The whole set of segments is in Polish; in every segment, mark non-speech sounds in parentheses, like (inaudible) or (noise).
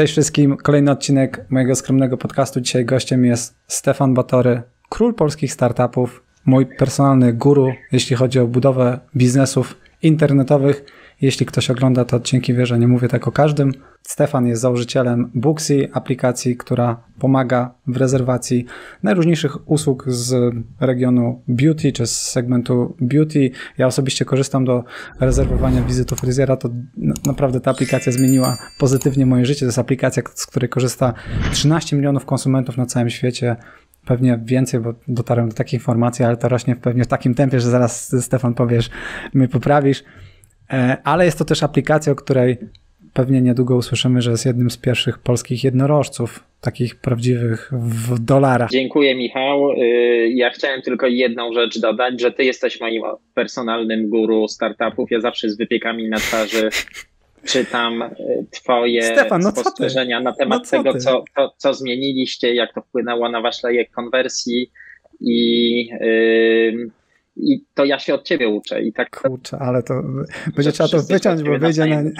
Cześć wszystkim, kolejny odcinek mojego skromnego podcastu. Dzisiaj gościem jest Stefan Batory, król polskich startupów, mój personalny guru, jeśli chodzi o budowę biznesów internetowych. Jeśli ktoś ogląda to odcinki, wie, że nie mówię tak o każdym. Stefan jest założycielem Booksy, aplikacji, która pomaga w rezerwacji najróżniejszych usług z regionu beauty czy z segmentu beauty. Ja osobiście korzystam do rezerwowania wizytu fryzjera. To naprawdę ta aplikacja zmieniła pozytywnie moje życie. To jest aplikacja, z której korzysta 13 milionów konsumentów na całym świecie pewnie więcej, bo dotarłem do takiej informacji, ale to rośnie pewnie w takim tempie, że zaraz Stefan powiesz, my poprawisz. E, ale jest to też aplikacja, o której pewnie niedługo usłyszymy, że jest jednym z pierwszych polskich jednorożców, takich prawdziwych w dolarach. Dziękuję, Michał. Y, ja chciałem tylko jedną rzecz dodać, że ty jesteś moim personalnym guru startupów. Ja zawsze z wypiekami na twarzy (laughs) czytam y, twoje Stefan, no spostrzeżenia na temat no co tego, co, to, co zmieniliście, jak to wpłynęło na wasz lejek konwersji i yy, i to ja się od ciebie uczę. I tak. Kurczę, ale to będzie trzeba to wyciąć, bo wyjdzie na. (laughs)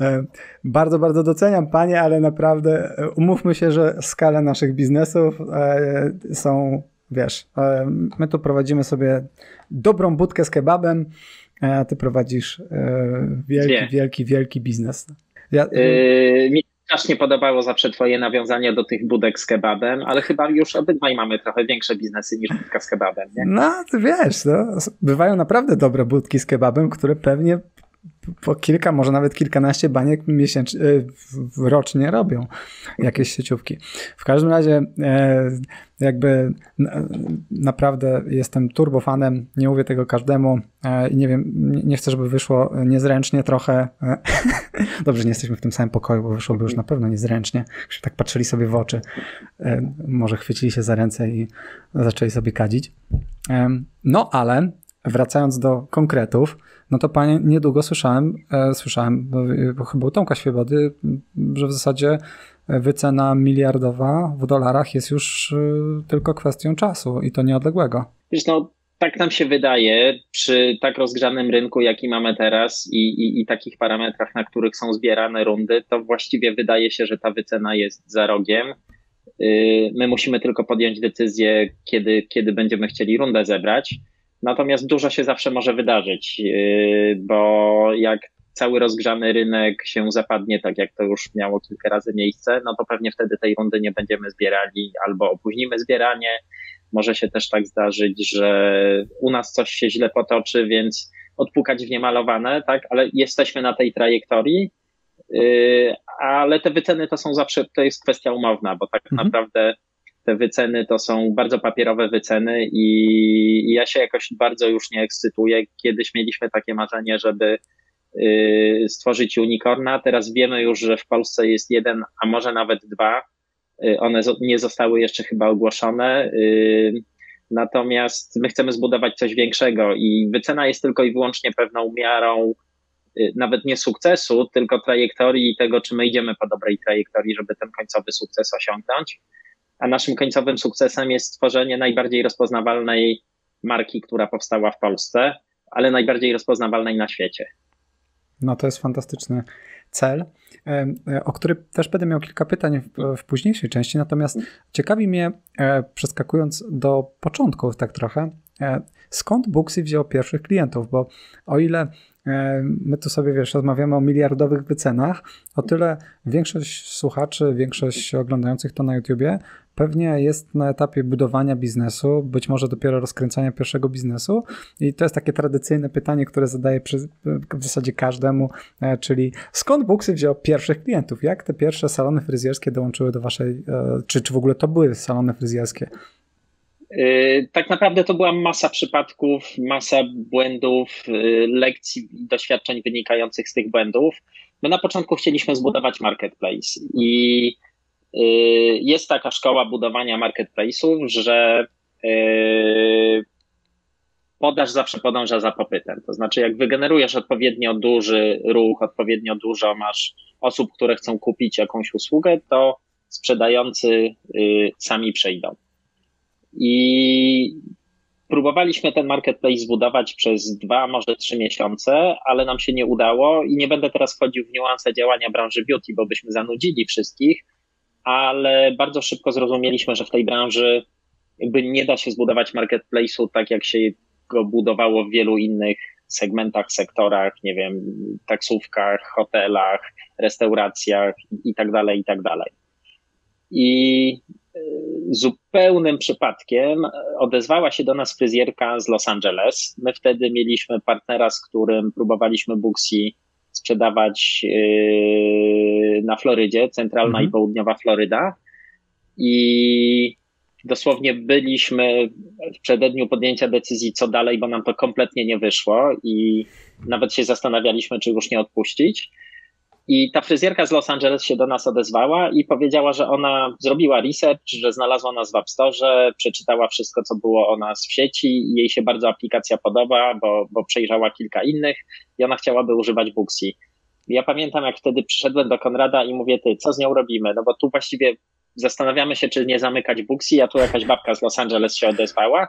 E, bardzo, bardzo doceniam Panie, ale naprawdę e, umówmy się, że skala naszych biznesów e, są, wiesz, my tu prowadzimy sobie dobrą budkę z kebabem, a Ty prowadzisz wielki, wielki, wielki biznes. Ja, yy, strasznie podobało zawsze twoje nawiązanie do tych budek z kebabem, ale chyba już obydwaj mamy trochę większe biznesy niż budka z kebabem, nie? No, wiesz, no, bywają naprawdę dobre budki z kebabem, które pewnie po kilka, może nawet kilkanaście baniek miesięcznie, rocznie robią jakieś sieciówki. W każdym razie e, jakby naprawdę jestem turbofanem, nie mówię tego każdemu e, i nie wiem, nie chcę, żeby wyszło niezręcznie trochę. E, (laughs) dobrze, nie jesteśmy w tym samym pokoju, bo wyszłoby już na pewno niezręcznie. Się tak patrzyli sobie w oczy, może chwycili się za ręce i zaczęli sobie kadzić. No ale wracając do konkretów, no to panie, niedługo słyszałem, e, słyszałem, bo chyba u Tomka Świebody, że w zasadzie wycena miliardowa w dolarach jest już e, tylko kwestią czasu i to nieodległego. Wiesz, no tak nam się wydaje, przy tak rozgrzanym rynku, jaki mamy teraz i, i, i takich parametrach, na których są zbierane rundy, to właściwie wydaje się, że ta wycena jest za rogiem. Y, my musimy tylko podjąć decyzję, kiedy, kiedy będziemy chcieli rundę zebrać. Natomiast dużo się zawsze może wydarzyć, yy, bo jak cały rozgrzany rynek się zapadnie, tak jak to już miało kilka razy miejsce, no to pewnie wtedy tej rundy nie będziemy zbierali albo opóźnimy zbieranie. Może się też tak zdarzyć, że u nas coś się źle potoczy, więc odpukać w niemalowane, tak, ale jesteśmy na tej trajektorii, yy, ale te wyceny to są zawsze, to jest kwestia umowna, bo tak mhm. naprawdę te wyceny to są bardzo papierowe wyceny i ja się jakoś bardzo już nie ekscytuję. Kiedyś mieliśmy takie marzenie, żeby y, stworzyć unicorna. Teraz wiemy już, że w Polsce jest jeden, a może nawet dwa. Y, one nie zostały jeszcze chyba ogłoszone. Y, natomiast my chcemy zbudować coś większego i wycena jest tylko i wyłącznie pewną miarą nawet nie sukcesu, tylko trajektorii tego, czy my idziemy po dobrej trajektorii, żeby ten końcowy sukces osiągnąć a naszym końcowym sukcesem jest stworzenie najbardziej rozpoznawalnej marki, która powstała w Polsce, ale najbardziej rozpoznawalnej na świecie. No to jest fantastyczny cel, e, o który też będę miał kilka pytań w, w późniejszej części, natomiast ciekawi mnie, e, przeskakując do początków tak trochę, e, skąd Booksy wziął pierwszych klientów, bo o ile my tu sobie, wiesz, rozmawiamy o miliardowych wycenach, o tyle większość słuchaczy, większość oglądających to na YouTubie pewnie jest na etapie budowania biznesu, być może dopiero rozkręcania pierwszego biznesu. I to jest takie tradycyjne pytanie, które zadaję przy, w zasadzie każdemu, e, czyli skąd Booksy wziął pierwszych klientów? Jak te pierwsze salony fryzjerskie dołączyły do waszej, e, czy, czy w ogóle to były salony fryzjerskie? E, tak naprawdę to była masa przypadków, masa błędów, lekcji i doświadczeń wynikających z tych błędów. My na początku chcieliśmy zbudować marketplace i jest taka szkoła budowania marketplace'ów, że y, podaż zawsze podąża za popytem. To znaczy, jak wygenerujesz odpowiednio duży ruch, odpowiednio dużo masz osób, które chcą kupić jakąś usługę, to sprzedający y, sami przejdą. I próbowaliśmy ten marketplace zbudować przez dwa, może trzy miesiące, ale nam się nie udało i nie będę teraz wchodził w niuanse działania branży beauty, bo byśmy zanudzili wszystkich, ale bardzo szybko zrozumieliśmy, że w tej branży jakby nie da się zbudować marketplace'u tak, jak się go budowało w wielu innych segmentach, sektorach, nie wiem, taksówkach, hotelach, restauracjach i tak dalej, i tak dalej. I y, zupełnym przypadkiem odezwała się do nas fryzjerka z Los Angeles. My wtedy mieliśmy partnera, z którym próbowaliśmy Booksy sprzedawać y, na Florydzie, centralna mhm. i południowa Floryda. I dosłownie byliśmy w przededniu podjęcia decyzji, co dalej, bo nam to kompletnie nie wyszło i nawet się zastanawialiśmy, czy już nie odpuścić. I ta fryzjerka z Los Angeles się do nas odezwała i powiedziała, że ona zrobiła research, że znalazła nas w App Store, przeczytała wszystko, co było o nas w sieci jej się bardzo aplikacja podoba, bo, bo przejrzała kilka innych i ona chciałaby używać Booksy. Ja pamiętam, jak wtedy przyszedłem do Konrada i mówię, ty, co z nią robimy? No bo tu właściwie zastanawiamy się, czy nie zamykać Booksy, a tu jakaś babka z Los Angeles się odezwała.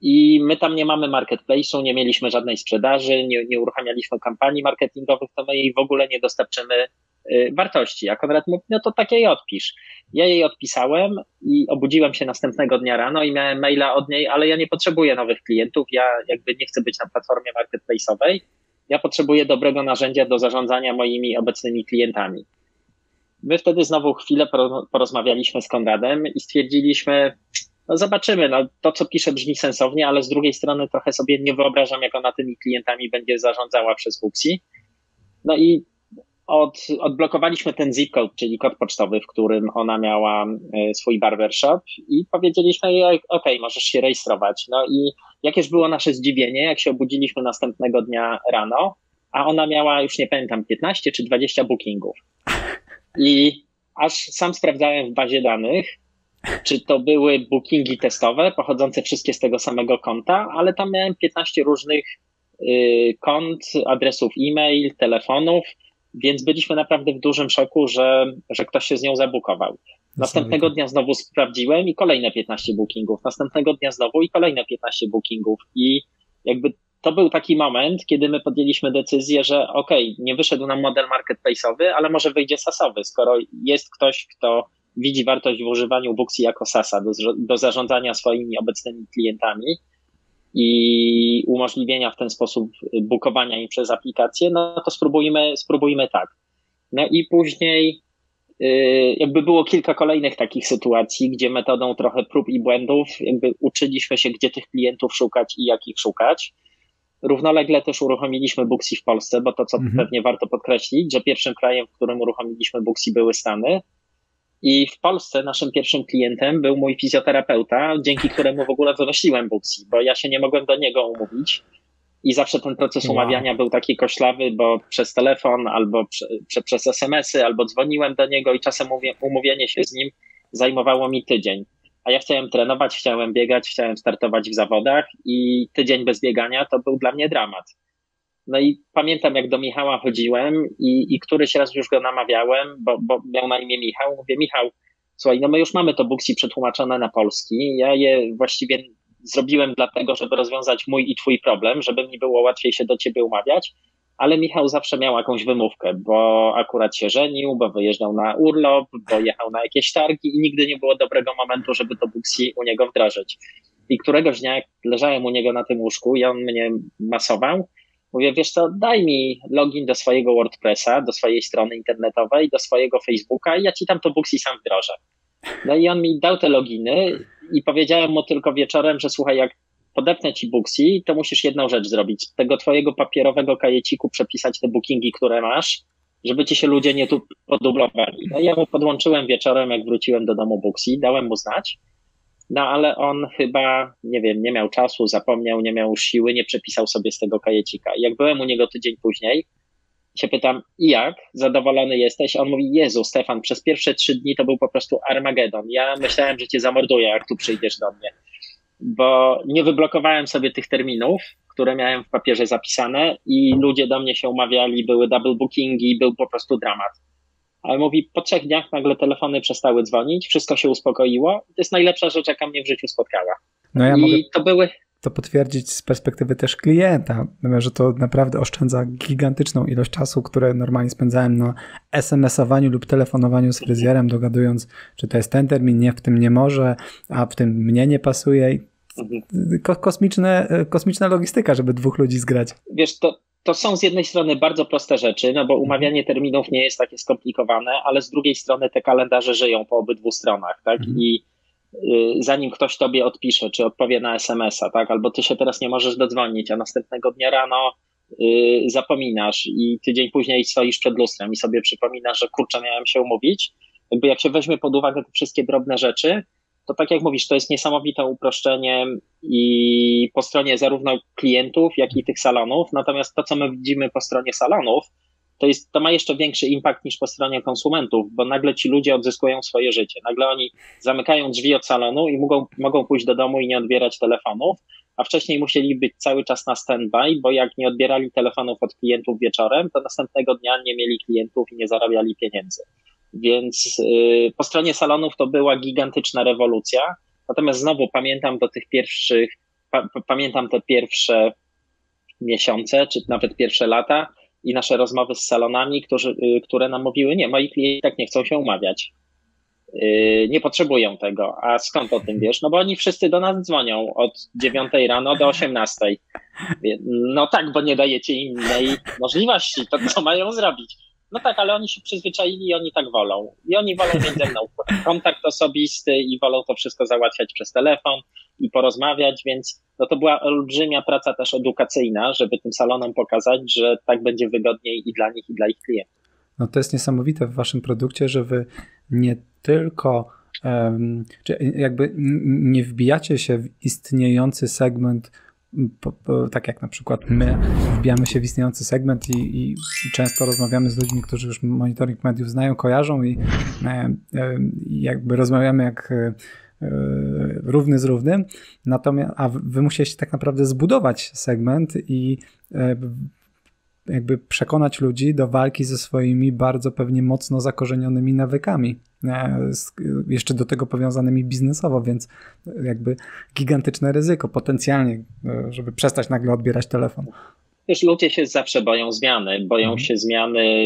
I my tam nie mamy marketplace'u, nie mieliśmy żadnej sprzedaży, nie, nie uruchamialiśmy kampanii marketingowych, to my jej w ogóle nie dostarczymy y, wartości. A Konrad mówi, no to takie jej odpisz. Ja jej odpisałem i obudziłem się następnego dnia rano i miałem maila od niej, ale ja nie potrzebuję nowych klientów, ja jakby nie chcę być na platformie marketplace'owej, ja potrzebuję dobrego narzędzia do zarządzania moimi obecnymi klientami. My wtedy znowu chwilę porozmawialiśmy z Konradem i stwierdziliśmy, no zobaczymy, no to co pisze brzmi sensownie, ale z drugiej strony trochę sobie nie wyobrażam, jak ona tymi klientami będzie zarządzała przez Booksy. No i od, odblokowaliśmy ten zip code, czyli kod pocztowy, w którym ona miała e, swój barbershop i powiedzieliśmy jej, ok, możesz się rejestrować. No i jakież było nasze zdziwienie, jak się obudziliśmy następnego dnia rano, a ona miała, już nie pamiętam, 15 czy 20 bookingów. I aż sam sprawdzałem w bazie danych, czy to były bookingi testowe, pochodzące wszystkie z tego samego konta, ale tam miałem 15 różnych y, kont, adresów e-mail, telefonów, więc byliśmy naprawdę w dużym szoku, że, że ktoś się z nią zabukował. Następnego dnia znowu sprawdziłem i kolejne 15 bookingów. Następnego dnia znowu i kolejne 15 bookingów. I jakby to był taki moment, kiedy my podjęliśmy decyzję, że ok, nie wyszedł nam model marketplace'owy, ale może wyjdzie sasowy, skoro jest ktoś, kto widzi wartość w używaniu Booksy jako SASa do, do zarządzania swoimi obecnymi klientami i umożliwienia w ten sposób bukowania im przez aplikację, no to spróbujmy, spróbujmy tak. No i później y, jakby było kilka kolejnych takich sytuacji, gdzie metodą trochę prób i błędów jakby uczyliśmy się, gdzie tych klientów szukać i jak ich szukać. Równolegle też uruchomiliśmy Booksy w Polsce, bo to, co mhm. pewnie warto podkreślić, że pierwszym krajem, w którym uruchomiliśmy Booksy były Stany. I w Polsce naszym pierwszym klientem był mój fizjoterapeuta, dzięki któremu w ogóle wymyśliłem Booksy, bo ja się nie mogłem do niego umówić. I zawsze ten proces wow. umawiania był taki koślawy, bo przez telefon albo prze, prze, przez SMS-y, albo dzwoniłem do niego i czasem umówienie się z nim zajmowało mi tydzień a ja chciałem trenować, chciałem biegać, chciałem startować w zawodach i tydzień bez biegania to był dla mnie dramat. No i pamiętam, jak do Michała chodziłem i, i któryś raz już go namawiałem, bo, bo miał na imię Michał. Mówię, Michał, słuchaj, no my już mamy to Booksy przetłumaczone na polski. Ja je właściwie zrobiłem dlatego, żeby rozwiązać mój i twój problem, żeby mi było łatwiej się do ciebie umawiać ale Michał zawsze miał jakąś wymówkę, bo akurat się żenił, bo wyjeżdżał na urlop, bo jechał na jakieś targi i nigdy nie było dobrego momentu, żeby to Booksy u niego wdrożyć. I któregoś dnia, jak leżałem u niego na tym łóżku i on mnie masował, mówię, wiesz co, daj mi login do swojego WordPressa, do swojej strony internetowej, do swojego Facebooka i ja ci tam to Booksy sam wdrożę. No i on mi dał te loginy i powiedziałem mu tylko wieczorem, że słuchaj, jak podepnę ci Booksy, to musisz jedną rzecz zrobić. Tego twojego papierowego kajeciku przepisać te bookingi, które masz, żeby ci się ludzie nie tu podublowali. No ja mu podłączyłem wieczorem, jak wróciłem do domu Booksy, dałem mu znać, no ale on chyba, nie wiem, nie miał czasu, zapomniał, nie miał siły, nie przepisał sobie z tego kajecika. I jak byłem u niego tydzień później, się pytam, i jak? Zadowolony jesteś? On mówi, Jezu, Stefan, przez pierwsze trzy dni to był po prostu Armagedon. Ja myślałem, że cię zamorduję, jak tu przyjdziesz do mnie bo nie wyblokowałem sobie tych terminów, które miałem w papierze zapisane i ludzie do mnie się umawiali, były double bookingi, był po prostu dramat. Ale mówi, po trzech dniach nagle telefony przestały dzwonić, wszystko się uspokoiło. To jest najlepsza rzecz, jaka mnie w życiu spotkała. No ja I mogę... to były to potwierdzić z perspektywy też klienta, że to naprawdę oszczędza gigantyczną ilość czasu, które normalnie spędzałem na SMS-owaniu lub telefonowaniu z fryzjerem, dogadując, czy to jest ten termin, nie, w tym nie może, a w tym mnie nie pasuje. Ko kosmiczne, kosmiczna logistyka, żeby dwóch ludzi zgrać. Wiesz, to, to są z jednej strony bardzo proste rzeczy, no bo umawianie terminów nie jest takie skomplikowane, ale z drugiej strony te kalendarze żyją po obydwu stronach, tak? Mhm. I Y, zanim ktoś tobie odpisze, czy odpowie na SMS-a, tak? Albo ty się teraz nie możesz dodzwonić, a następnego dnia rano y, zapominasz i tydzień później stoisz przed lustrem i sobie przypominasz, że kurczę, miałem się umówić. Jakby jak się weźmie pod uwagę te wszystkie drobne rzeczy, to tak jak mówisz, to jest niesamowite uproszczenie i po stronie zarówno klientów, jak i tych salonów. Natomiast to, co my widzimy po stronie salonów, to, jest, to ma jeszcze większy impact niż po stronie konsumentów, bo nagle ci ludzie odzyskują swoje życie. Nagle oni zamykają drzwi od salonu i mogą, mogą pójść do domu i nie odbierać telefonów, a wcześniej musieli być cały czas na standby, bo jak nie odbierali telefonów od klientów wieczorem, to następnego dnia nie mieli klientów i nie zarabiali pieniędzy. Więc yy, po stronie salonów to była gigantyczna rewolucja. Natomiast znowu pamiętam do tych pierwszych, pa, pamiętam te pierwsze miesiące, czy nawet pierwsze lata, i nasze rozmowy z salonami, którzy, y, które nam mówiły, nie, moi klienci tak nie chcą się umawiać. Y, nie potrzebują tego. A skąd o tym wiesz? No bo oni wszyscy do nas dzwonią od 9 rano do 18. No tak, bo nie dajecie innej możliwości. To co mają zrobić? No tak, ale oni się przyzwyczaili i oni tak wolą. I oni wolą mieć ze mną kontakt osobisty i wolą to wszystko załatwiać przez telefon i porozmawiać, więc no to była olbrzymia praca też edukacyjna, żeby tym salonom pokazać, że tak będzie wygodniej i dla nich, i dla ich klientów. No to jest niesamowite w waszym produkcie, że wy nie tylko um, jakby nie wbijacie się w istniejący segment po, po, tak jak na przykład my wbijamy się w istniejący segment i, i, często rozmawiamy z ludźmi, którzy już monitoring mediów znają, kojarzą i e, e, jakby rozmawiamy jak e, równy z równym, natomiast, a wy musieliście tak naprawdę zbudować segment i e, jakby przekonać ludzi do walki ze swoimi bardzo pewnie mocno zakorzenionymi nawykami, e, jeszcze do tego powiązanymi biznesowo, więc jakby gigantyczne ryzyko potencjalnie, e, żeby przestać nagle odbierać telefon. Wiesz, ludzie się zawsze boją zmiany. Boją mhm. się zmiany,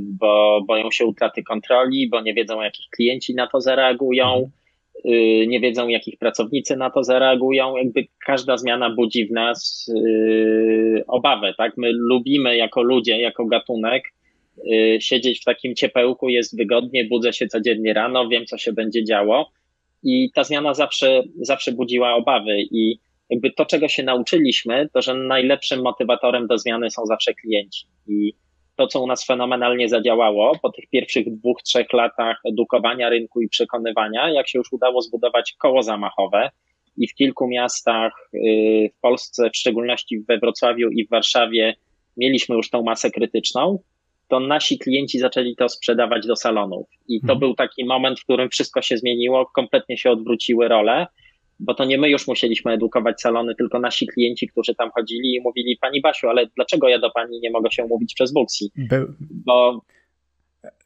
bo boją się utraty kontroli, bo nie wiedzą, jakich klienci na to zareagują. Mhm. Y, nie wiedzą, jak ich pracownicy na to zareagują. Jakby każda zmiana budzi w nas y, obawę, tak? My lubimy jako ludzie, jako gatunek y, siedzieć w takim ciepełku, jest wygodnie, budzę się codziennie rano, wiem, co się będzie działo. I ta zmiana zawsze, zawsze budziła obawy. I jakby to, czego się nauczyliśmy, to że najlepszym motywatorem do zmiany są zawsze klienci. I to, co u nas fenomenalnie zadziałało po tych pierwszych dwóch, trzech latach edukowania rynku i przekonywania, jak się już udało zbudować koło zamachowe i w kilku miastach y, w Polsce, w szczególności we Wrocławiu i w Warszawie, mieliśmy już tą masę krytyczną, to nasi klienci zaczęli to sprzedawać do salonów. I to hmm. był taki moment, w którym wszystko się zmieniło, kompletnie się odwróciły role bo to nie my już musieliśmy edukować salony, tylko nasi klienci, którzy tam chodzili i mówili, Pani Basiu, ale dlaczego ja do Pani nie mogę się umówić przez Booksy? Był... Bo...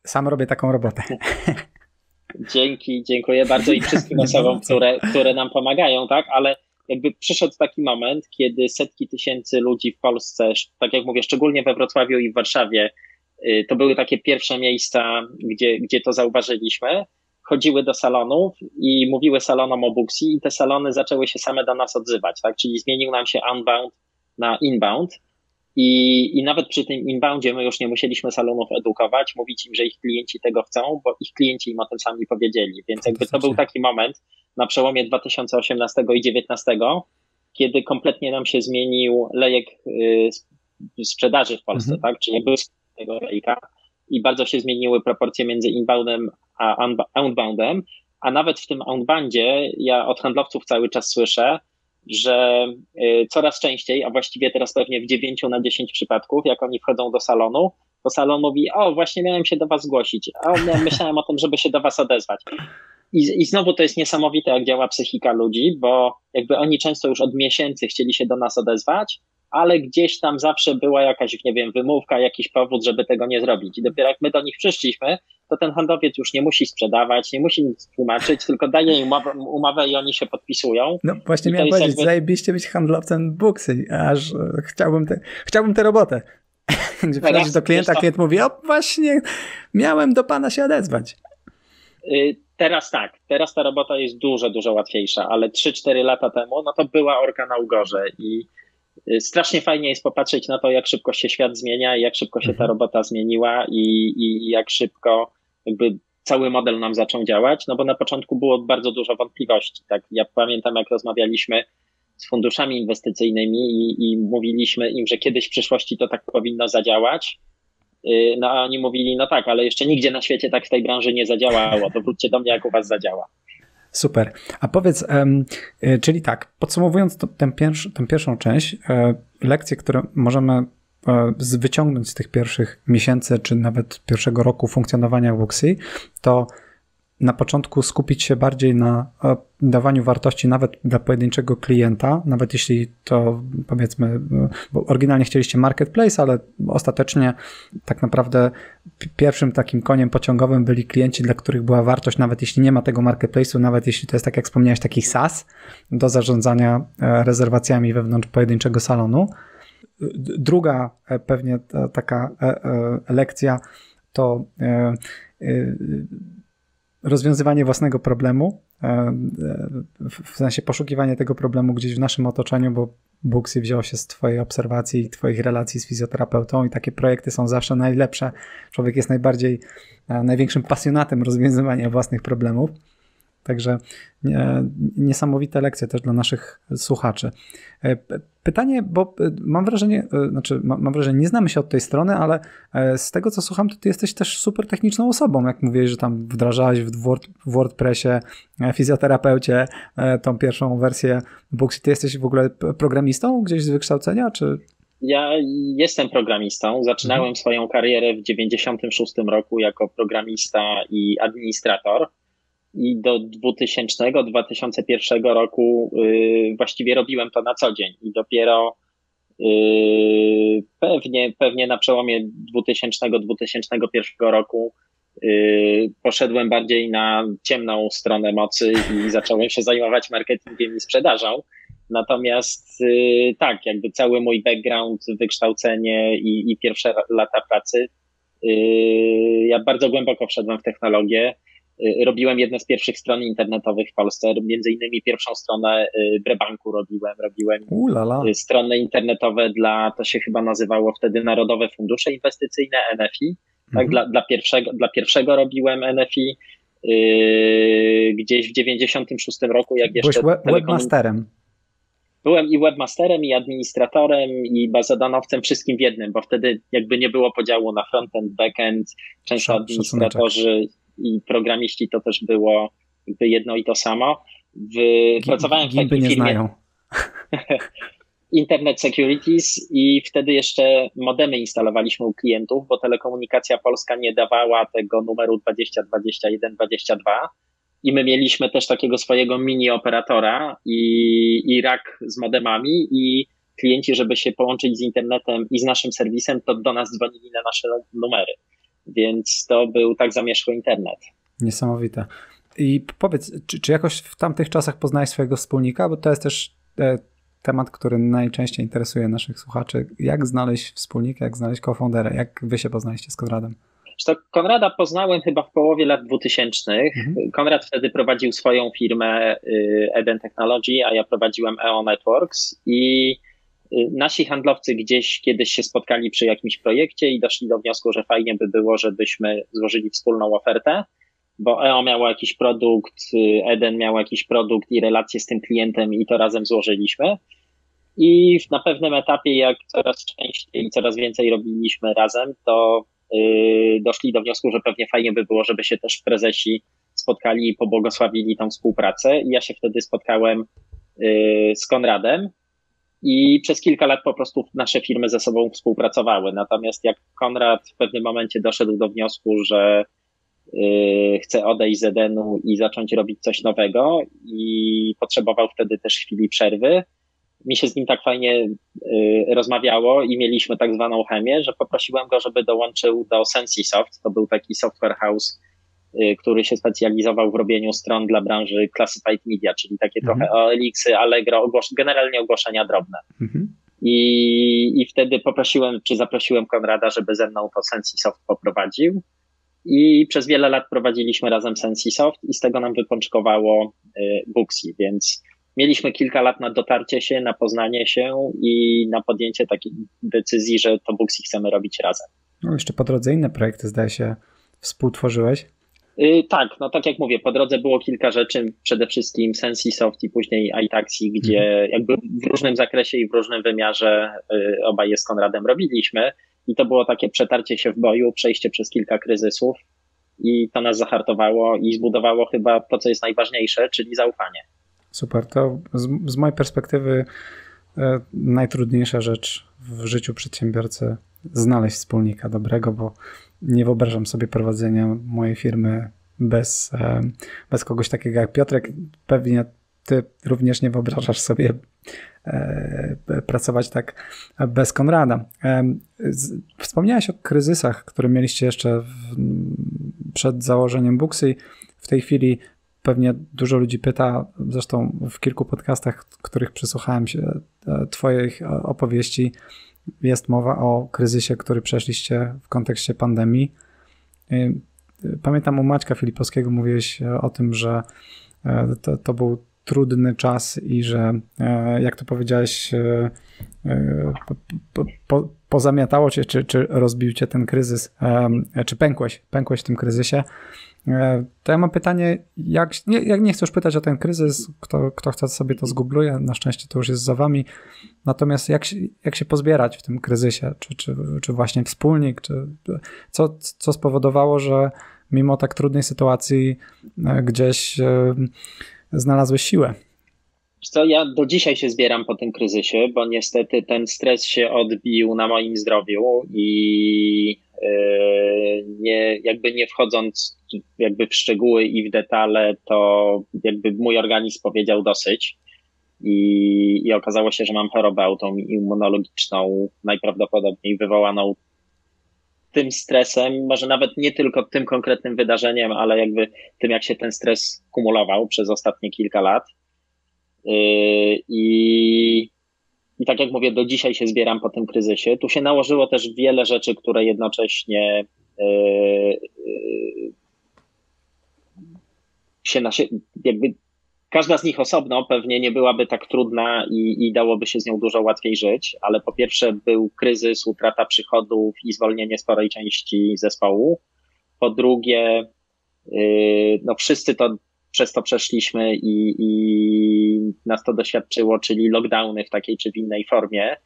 Sam robię taką robotę. Dzięki, dziękuję bardzo i wszystkim osobom, które, które nam pomagają, tak, ale jakby przyszedł taki moment, kiedy setki tysięcy ludzi w Polsce, tak jak mówię, szczególnie we Wrocławiu i w Warszawie, y, to były takie pierwsze miejsca, gdzie, gdzie to zauważyliśmy chodziły do salonów i mówiły salonom o Booksy i te salony zaczęły się same do nas odzywać, tak? Czyli zmienił nam się unbound na inbound i, i nawet przy tym inboundzie my już nie musieliśmy salonów edukować, mówić im, że ich klienci tego chcą, bo ich klienci im o tym sami powiedzieli. Więc jakby to był taki moment na przełomie 2018 i 2019, kiedy kompletnie nam się zmienił lejek y, sprzedaży w Polsce, mhm. tak? Czyli nie było tego lejka i bardzo się zmieniły proporcje między inboundem a outboundem, a nawet w tym outboundzie ja od handlowców cały czas słyszę, że y, coraz częściej, a właściwie teraz pewnie w 9 na 10 przypadków, jak oni wchodzą do salonu, to salon mówi, o właśnie miałem się do was zgłosić, a myślałem o tym, żeby się do was odezwać. I, I znowu to jest niesamowite, jak działa psychika ludzi, bo jakby oni często już od miesięcy chcieli się do nas odezwać, ale gdzieś tam zawsze była jakaś, nie wiem, wymówka, jakiś powód, żeby tego nie zrobić. I dopiero jak my do nich przyszliśmy, to ten handlowiec już nie musi sprzedawać, nie musi nic tłumaczyć, tylko daje im umowę, umowę i oni się podpisują. No właśnie miałem powiedzieć, jakby... zajebiście być handlowcem buksy, aż e, chciałbym, te, chciałbym tę robotę. (laughs) Gdzie przychodzisz do klienta, klient mówi, o właśnie, miałem do pana się odezwać. Y, teraz tak, teraz ta robota jest dużo, dużo łatwiejsza, ale 3-4 lata temu, no to była orka na ugorze i strasznie fajnie jest popatrzeć na to, jak szybko się świat zmienia, jak szybko się ta mhm. robota zmieniła i, i jak szybko jakby cały model nam zaczął działać, no bo na początku było bardzo dużo wątpliwości. Tak? Ja pamiętam, jak rozmawialiśmy z funduszami inwestycyjnymi i, i mówiliśmy im, że kiedyś w przyszłości to tak powinno zadziałać. Y, no a oni mówili, no tak, ale jeszcze nigdzie na świecie tak w tej branży nie zadziałało, to wróćcie do mnie, jak u was zadziała. Super. A powiedz, um, czyli tak, podsumowując tę pierwszą część, e, lekcje, które możemy e, wyciągnąć z tych pierwszych miesięcy, czy nawet pierwszego roku funkcjonowania Wuxi, to na początku skupić się bardziej na e, dawaniu wartości nawet dla pojedynczego klienta, nawet jeśli to powiedzmy, e, bo oryginalnie chcieliście marketplace, ale ostatecznie tak naprawdę pierwszym takim koniem pociągowym byli klienci, dla których była wartość, nawet jeśli nie ma tego marketplace'u, nawet jeśli to jest tak jak wspomniałeś, taki SaaS do zarządzania e, rezerwacjami wewnątrz pojedynczego salonu. Druga pewnie taka lekcja to rozwiązywanie własnego problemu, e, e, w sensie poszukiwanie tego problemu gdzieś w naszym otoczeniu, bo Booksy wziął się z Twojej obserwacji i Twoich relacji z fizjoterapeutą i takie projekty są zawsze najlepsze. Człowiek jest najbardziej, e, największym pasjonatem rozwiązywania własnych problemów. Także niesamowite lekcje też dla naszych słuchaczy. E, pytanie, bo e, mam wrażenie, e, znaczy mam wrażenie, nie znamy się od tej strony, ale z tego co słucham, to ty jesteś też super techniczną osobą. Jak mówiłeś, że tam wdrażałeś w, Word, w WordPressie, fizjoterapeucie tą pierwszą wersję Booksy. Ty jesteś w ogóle programistą gdzieś z wykształcenia, czy... Ja jestem programistą. Zaczynałem mhm. swoją karierę w 96 roku jako programista i administrator i do 2000-2001 roku yy, właściwie robiłem to na co dzień i dopiero yy, pewnie, pewnie na przełomie 2000-2001 roku yy, poszedłem bardziej na ciemną stronę mocy i zacząłem się zajmować marketingiem i sprzedażą. Natomiast y, tak, jakby cały mój background, wykształcenie i, i pierwsze lata pracy, y, ja bardzo głęboko wszedłem w technologię Y, robiłem jedne z pierwszych stron internetowych w Polsce, między innymi pierwszą stronę y, Brebanku robiłem, robiłem Ulala. Y, strony internetowe dla, to się chyba nazywało wtedy Narodowe Fundusze Inwestycyjne, NFI, tak, mhm. dla, dla, pierwszego, dla pierwszego robiłem NFI, yy, gdzieś w 96 roku, jak Byłeś jeszcze... Byłeś webmasterem. Byłem i webmasterem, i administratorem, i bazodanowcem, wszystkim w jednym, bo wtedy jakby nie było podziału na frontend, backend, często administratorzy i programiści to też było jakby jedno i to samo. W, pracowałem w takiej firmie. Nie znają. (laughs) Internet Securities i wtedy jeszcze modemy instalowaliśmy u klientów, bo telekomunikacja polska nie dawała tego numeru 202122 i my mieliśmy też takiego swojego mini operatora i, i rak z modemami i klienci, żeby się połączyć z internetem i z naszym serwisem, to do nas dzwonili na nasze numery. Więc to był tak zamierzchły internet. Niesamowite. I powiedz, czy, czy jakoś w tamtych czasach poznałeś swojego wspólnika? Bo to jest też e, temat, który najczęściej interesuje naszych słuchaczy. Jak znaleźć wspólnika, jak znaleźć co-foundera? Jak wy się poznaliście z Konradem? To Konrada poznałem chyba w połowie lat 2000. Mhm. Konrad wtedy prowadził swoją firmę y, Eden Technology, a ja prowadziłem EO Networks i nasi handlowcy gdzieś kiedyś się spotkali przy jakimś projekcie i doszli do wniosku, że fajnie by było, żebyśmy złożyli wspólną ofertę, bo EO miało jakiś produkt, y, Eden miał jakiś produkt i relacje z tym klientem i to razem złożyliśmy. I na pewnym etapie, jak coraz częściej i coraz więcej robiliśmy razem, to yy, doszli do wniosku, że pewnie fajnie by było, żeby się też prezesi spotkali i pobłogosławili tą współpracę. I ja się wtedy spotkałem z Konradem, i przez kilka lat po prostu nasze firmy ze sobą współpracowały. Natomiast jak Konrad w pewnym momencie doszedł do wniosku, że yy, chce odejść z Edenu i zacząć robić coś nowego i potrzebował wtedy też chwili przerwy, mi się z nim tak fajnie y, rozmawiało i mieliśmy tak zwaną chemię, że poprosiłem go, żeby dołączył do Sensisoft. To był taki software house, y, który się specjalizował w robieniu stron dla branży classified media, czyli takie mhm. trochę OLX-y, Allegro, generalnie ogłoszenia drobne. Mhm. I, I wtedy poprosiłem, czy zaprosiłem Konrada, żeby ze mną to Sensisoft poprowadził. I przez wiele lat prowadziliśmy razem Sensisoft i z tego nam wypączkowało y, Booksy, więc mieliśmy kilka lat na dotarcie się, na poznanie się i na podjęcie takiej decyzji, że to Booksy chcemy robić razem. No jeszcze po drodze inne projekty, zdaje się, współtworzyłeś. Yy, tak, no tak jak mówię, po drodze było kilka rzeczy, przede wszystkim Sensisoft i później iTaxi, gdzie mhm. jakby w różnym zakresie i w różnym wymiarze yy, obaj je z Konradem robiliśmy i to było takie przetarcie się w boju, przejście przez kilka kryzysów i to nas zahartowało i zbudowało chyba to, co jest najważniejsze, czyli zaufanie. Super. To z, z mojej perspektywy e, najtrudniejsza rzecz w życiu przedsiębiorcy znaleźć wspólnika dobrego, bo nie wyobrażam sobie prowadzenia mojej firmy bez, e, bez kogoś takiego jak Piotrek. Pewnie ty również nie wyobrażasz sobie e, pracować tak bez Konrada. Wspomniałeś o kryzysach, które mieliście jeszcze przed założeniem Booksy. W tej chwili pewnie dużo ludzi pyta, zresztą w kilku podcastach, których przysłuchałem się e, Twoich opowieści, jest mowa o kryzysie, który przeszliście w kontekście pandemii. Pamiętam u Maćka Filipowskiego mówiłeś o tym, że e, to, to był trudny czas i że, e, jak to powiedziałeś, po, po, pozamiatało cię, czy, czy rozbił cię ten kryzys, czy pękłeś, pękłeś w tym kryzysie. E, to ja mam pytanie, jak, nie, jak nie chcę już pytać o ten kryzys, kto, kto chce sobie to zgoogluje, na szczęście to już jest za wami, natomiast jak jak się pozbierać w tym kryzysie, czy, czy, czy właśnie wspólnik, czy co, co spowodowało, że mimo tak trudnej sytuacji e, gdzieś e, znalazłeś siłę? Co, ja do dzisiaj się zbieram po tym kryzysie, bo niestety ten stres się odbił na moim zdrowiu i nie, jakby nie wchodząc jakby w szczegóły i w detale, to jakby mój organizm powiedział dosyć. I, I okazało się, że mam chorobę autoimmunologiczną, najprawdopodobniej wywołaną tym stresem, może nawet nie tylko tym konkretnym wydarzeniem, ale jakby tym, jak się ten stres kumulował przez ostatnie kilka lat. Yy, I i tak jak mówię, do dzisiaj się zbieram po tym kryzysie. Tu się nałożyło też wiele rzeczy, które jednocześnie yy, yy, się na się, jakby każda z nich osobno pewnie nie byłaby tak trudna i, i dałoby się z nią dużo łatwiej żyć, ale po pierwsze był kryzys, utrata przychodów i zwolnienie sporej części zespołu. Po drugie, yy, no wszyscy to przez to przeszliśmy i, i nas to doświadczyło, czyli lockdowny w takiej czy w innej formie.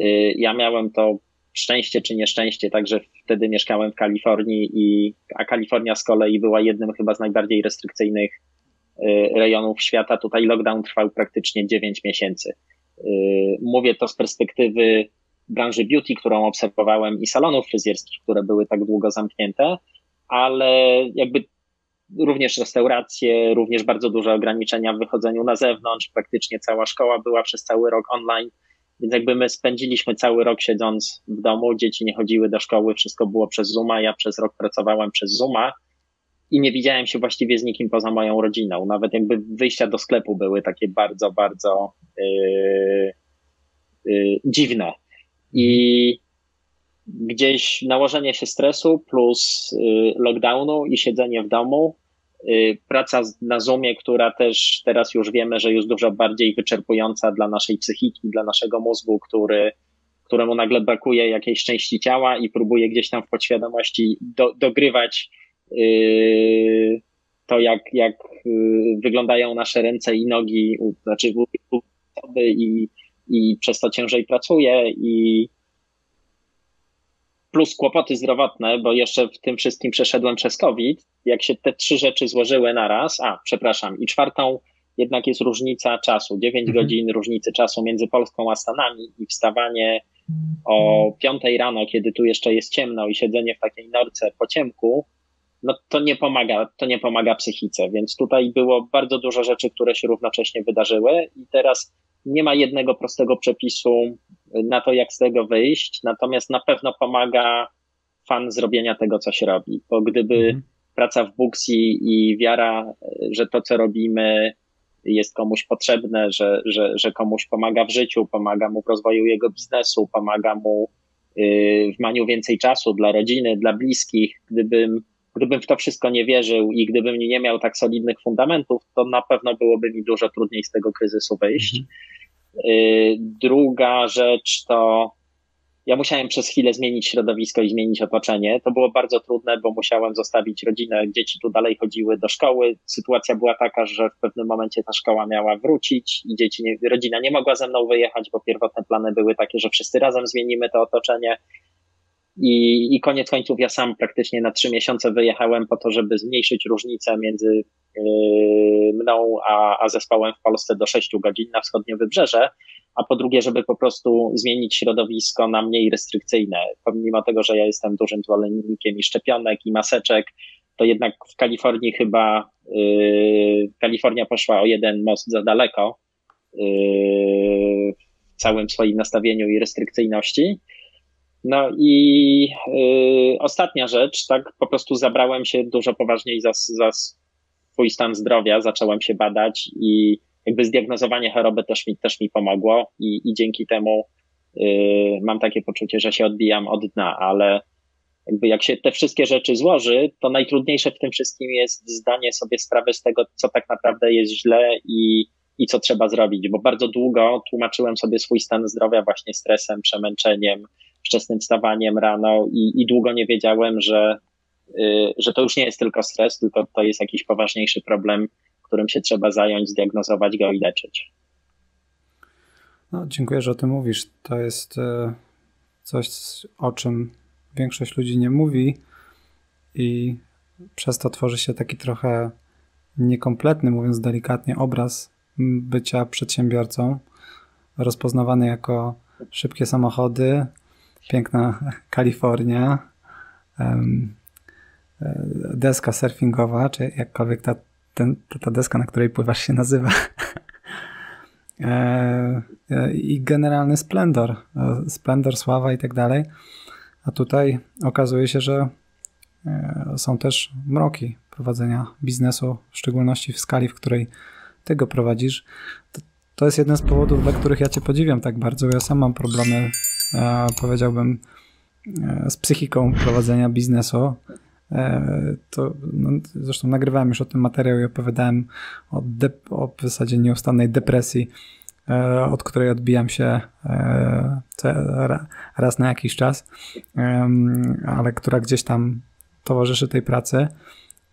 Y, ja miałem to szczęście czy nieszczęście, także wtedy mieszkałem w Kalifornii, i, a Kalifornia z kolei była jednym chyba z najbardziej restrykcyjnych y, rejonów świata. Tutaj lockdown trwał praktycznie 9 miesięcy. Y, mówię to z perspektywy branży beauty, którą obserwowałem i salonów fryzjerskich, które były tak długo zamknięte, ale jakby również restauracje, również bardzo duże ograniczenia w wychodzeniu na zewnątrz. Praktycznie cała szkoła była przez cały rok online. Więc jakby my spędziliśmy cały rok siedząc w domu, dzieci nie chodziły do szkoły, wszystko było przez Zooma, ja przez rok pracowałem przez Zooma i nie widziałem się właściwie z nikim poza moją rodziną. Nawet jakby wyjścia do sklepu były takie bardzo, bardzo yy, yy, dziwne. I gdzieś nałożenie się stresu plus yy, lockdownu i siedzenie w domu praca na Zoomie, która też teraz już wiemy, że jest dużo bardziej wyczerpująca dla naszej psychiki, dla naszego mózgu, który, któremu nagle brakuje jakiejś części ciała i próbuje gdzieś tam w podświadomości do, dogrywać yy, to, jak, jak yy, wyglądają nasze ręce i nogi, znaczy i, i przez to ciężej pracuje i plus kłopoty zdrowotne, bo jeszcze w tym wszystkim przeszedłem przez COVID, jak się te trzy rzeczy złożyły naraz, a przepraszam, i czwartą jednak jest różnica czasu, 9 mhm. godzin różnicy czasu między Polską a Stanami i wstawanie o 5 rano, kiedy tu jeszcze jest ciemno i siedzenie w takiej norce po ciemku, no to nie pomaga, to nie pomaga psychice, więc tutaj było bardzo dużo rzeczy, które się równocześnie wydarzyły i teraz nie ma jednego prostego przepisu na to, jak z tego wyjść, natomiast na pewno pomaga fan zrobienia tego, co się robi, bo gdyby mhm. praca w Booksy i wiara, że to, co robimy, jest komuś potrzebne, że, że, że komuś pomaga w życiu, pomaga mu w rozwoju jego biznesu, pomaga mu y, w maniu więcej czasu dla rodziny, dla bliskich. Gdybym, gdybym w to wszystko nie wierzył i gdybym nie miał tak solidnych fundamentów, to na pewno byłoby mi dużo trudniej z tego kryzysu wyjść. Mhm. Y, druga rzecz to ja musiałem przez chwilę zmienić środowisko i zmienić otoczenie. To było bardzo trudne, bo musiałem zostawić rodzinę. Dzieci tu dalej chodziły do szkoły. Sytuacja była taka, że w pewnym momencie ta szkoła miała wrócić i dzieci, nie, rodzina nie mogła ze mną wyjechać, bo pierwotne plany były takie, że wszyscy razem zmienimy to otoczenie. I, I koniec końców ja sam praktycznie na trzy miesiące wyjechałem po to, żeby zmniejszyć różnicę między yy, mną a, a zespołem w Polsce do 6 godzin na wschodnie wybrzeże, a po drugie, żeby po prostu zmienić środowisko na mniej restrykcyjne. Pomimo tego, że ja jestem dużym zwolennikiem i szczepionek, i maseczek, to jednak w Kalifornii chyba yy, Kalifornia poszła o jeden most za daleko yy, w całym swoim nastawieniu i restrykcyjności. No i yy, ostatnia rzecz, tak, po prostu zabrałem się dużo poważniej za, za swój stan zdrowia, zacząłem się badać i jakby zdiagnozowanie choroby też mi, też mi pomogło i, i dzięki temu yy, mam takie poczucie, że się odbijam od dna, ale jakby jak się te wszystkie rzeczy złoży, to najtrudniejsze w tym wszystkim jest zdanie sobie sprawy z tego, co tak naprawdę jest źle i, i co trzeba zrobić, bo bardzo długo tłumaczyłem sobie swój stan zdrowia właśnie stresem, przemęczeniem, wczesnym wstawaniem rano i, i długo nie wiedziałem, że, yy, że to już nie jest tylko stres, tylko to jest jakiś poważniejszy problem, którym się trzeba zająć, zdiagnozować go i leczyć. No, dziękuję, że o tym mówisz. To jest e, coś, o czym większość ludzi nie mówi i przez to tworzy się taki trochę niekompletny, mówiąc delikatnie, obraz bycia przedsiębiorcą, rozpoznawany jako szybkie samochody, piękna Kalifornia, e, deska surfingowa, czy jakkolwiek ta, ten, ta deska, na której pływasz się nazywa. (laughs) E, e, I generalny splendor, splendor, sława i tak dalej. A tutaj okazuje się, że są też mroki prowadzenia biznesu, w szczególności w skali, w której ty go prowadzisz. To, to jest jeden z powodów, dla których ja cię podziwiam tak bardzo. Ja sam mam problemy powiedziałbym, e, z psychiką prowadzenia biznesu. E, to no, zresztą nagrywałem już o tym materiał i opowiadałem o, o w zasadzie nieustannej depresji, od której odbijam się raz na jakiś czas, ale która gdzieś tam towarzyszy tej pracy.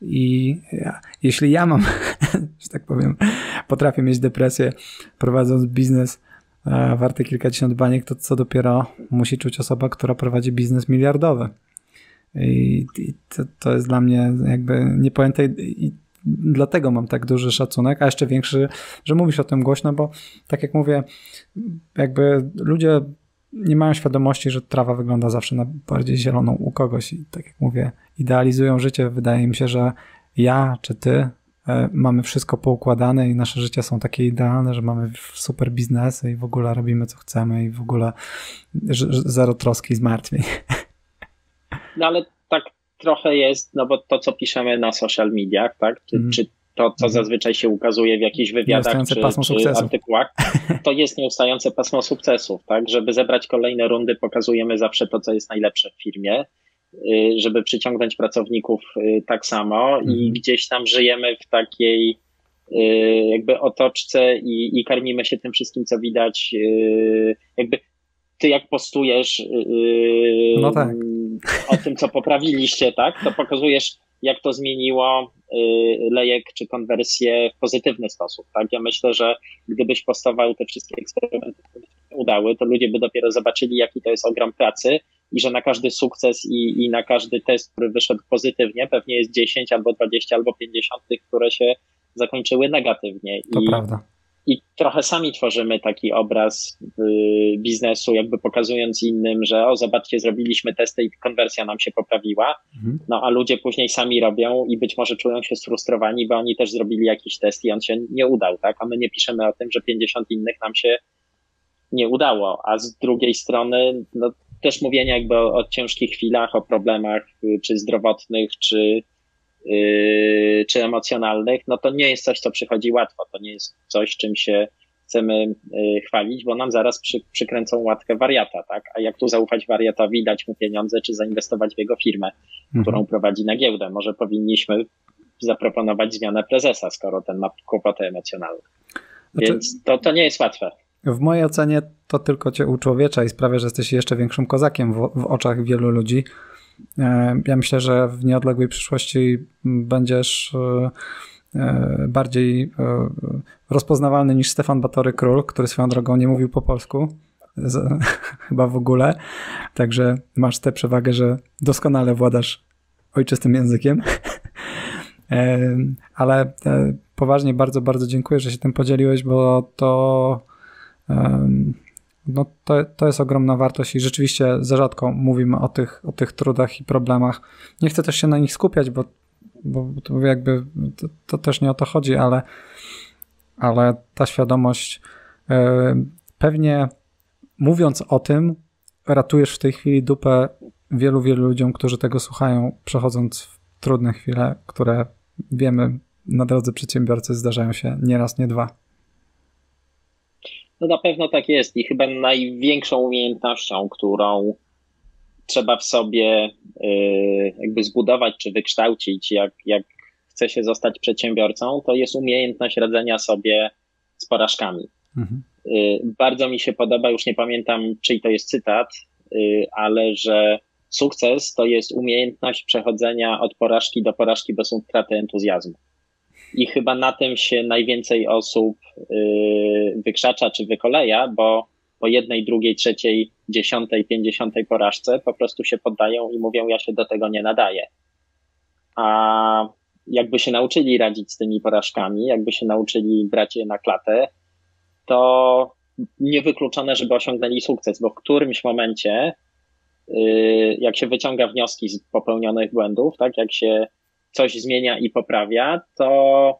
I ja, jeśli ja mam, (laughs) że tak powiem, potrafię mieć depresję prowadząc biznes, E, warty kilkadziesiąt baniek, to co dopiero musi czuć osoba, która prowadzi biznes miliardowy. I, i to, to, jest dla mnie jakby niepojęte i, dlatego mam tak duży szacunek, a jeszcze większy, że mówisz o tym głośno, bo tak jak mówię, jakby ludzie nie mają świadomości, że trawa wygląda zawsze na bardziej zieloną u kogoś i tak jak mówię, idealizują życie. Wydaje mi się, że ja czy ty mamy wszystko poukładane i nasze życia są takie idealne, że mamy super biznesy i w ogóle robimy co chcemy i w ogóle zero troski i zmartwień. No ale tak trochę jest, no bo to, co piszemy na social mediach, tak, czy, mm. czy to, co mm. zazwyczaj się ukazuje w jakichś wywiadach czy, czy artykułach, to jest nieustające pasmo sukcesów, tak, żeby zebrać kolejne rundy pokazujemy zawsze to, co jest najlepsze w firmie, żeby przyciągnąć pracowników y, tak samo i mhm. gdzieś tam żyjemy w takiej y, jakby otoczce i, i karmimy się tym wszystkim, co widać. Jakby ty jak postujesz no tak. o tym, co poprawiliście, tak, to pokazujesz, jak to zmieniło lejek czy konwersję w pozytywny sposób. Tak? Ja myślę, że gdybyś postował te wszystkie eksperymenty, udały, to ludzie by dopiero zobaczyli, jaki to jest ogrom pracy i że na każdy sukces i, i na każdy test, który wyszedł pozytywnie, pewnie jest 10 albo 20 albo 50 tych, które się zakończyły negatywnie. To I, prawda. i trochę sami tworzymy taki obraz y, biznesu, jakby pokazując innym, że o, zobaczcie, zrobiliśmy testy i konwersja nam się poprawiła. Mhm. No a ludzie później sami robią i być może czują się sfrustrowani, bo oni też zrobili jakiś test i on się nie udał, tak? A my nie piszemy o tym, że 50 innych nam się nie udało. A z drugiej strony, no, też mówienie jakby o, o ciężkich chwilach, o problemach, y, czy zdrowotnych, czy Yy, czy emocjonalnych, no to nie jest coś, co przychodzi łatwo. To nie jest coś, czym się chcemy yy, chwalić, bo nam zaraz przy, przykręcą łatkę wariata, tak? A jak tu zaufać wariatowi, dać mu pieniądze, czy zainwestować w jego firmę, mhm. którą prowadzi na giełdę? Może powinniśmy zaproponować zmianę prezesa, skoro ten ma kłopoty emocjonalne. Znaczy, Więc to, to nie jest łatwe. W mojej ocenie to tylko cię uczłowiecza i sprawia, że jesteś jeszcze większym kozakiem w, w oczach wielu ludzi. E, ja myślę, że w nieodległej przyszłości będziesz e, e, bardziej rozpoznawalny niż Stefan Batory Król, który swoją drogą nie mówił po polsku. (laughs) Chyba w ogóle. Także masz tę przewagę, że doskonale władasz ojczystym językiem. (laughs) Ale poważnie bardzo, bardzo dziękuję, że się tym podzieliłeś, bo to no to, to jest ogromna wartość i rzeczywiście za rzadko mówimy o tych, o tych trudach i problemach. Nie chcę też się na nich skupiać, bo, bo to jakby to, to też nie o to chodzi, ale, ale ta świadomość pewnie mówiąc o tym, ratujesz w tej chwili dupę wielu, wielu ludziom, którzy tego słuchają, przechodząc w trudne chwile, które wiemy na drodze przedsiębiorcy zdarzają się nie raz, nie dwa. No na pewno tak jest i chyba największą umiejętnością, którą trzeba w sobie y, jakby zbudować czy wykształcić, jak, jak chce się zostać przedsiębiorcą, to jest umiejętność radzenia sobie z porażkami. Mhm. Y, bardzo mi się podoba, już nie pamiętam, czyj to jest cytat, y, ale że sukces to jest umiejętność przechodzenia od porażki do porażki bez utraty entuzjazmu i chyba na tym się najwięcej osób yy, wykrzacza czy wykoleja, bo po jednej, drugiej, trzeciej, dziesiątej, pięćdziesiątej porażce po prostu się poddają i mówią, ja się do tego nie nadaję. A jakby się nauczyli radzić z tymi porażkami, jakby się nauczyli brać je na klatę, to niewykluczone, żeby osiągnęli sukces, bo w którymś momencie, yy, jak się wyciąga wnioski z popełnionych błędów, tak, jak się coś zmienia i poprawia, to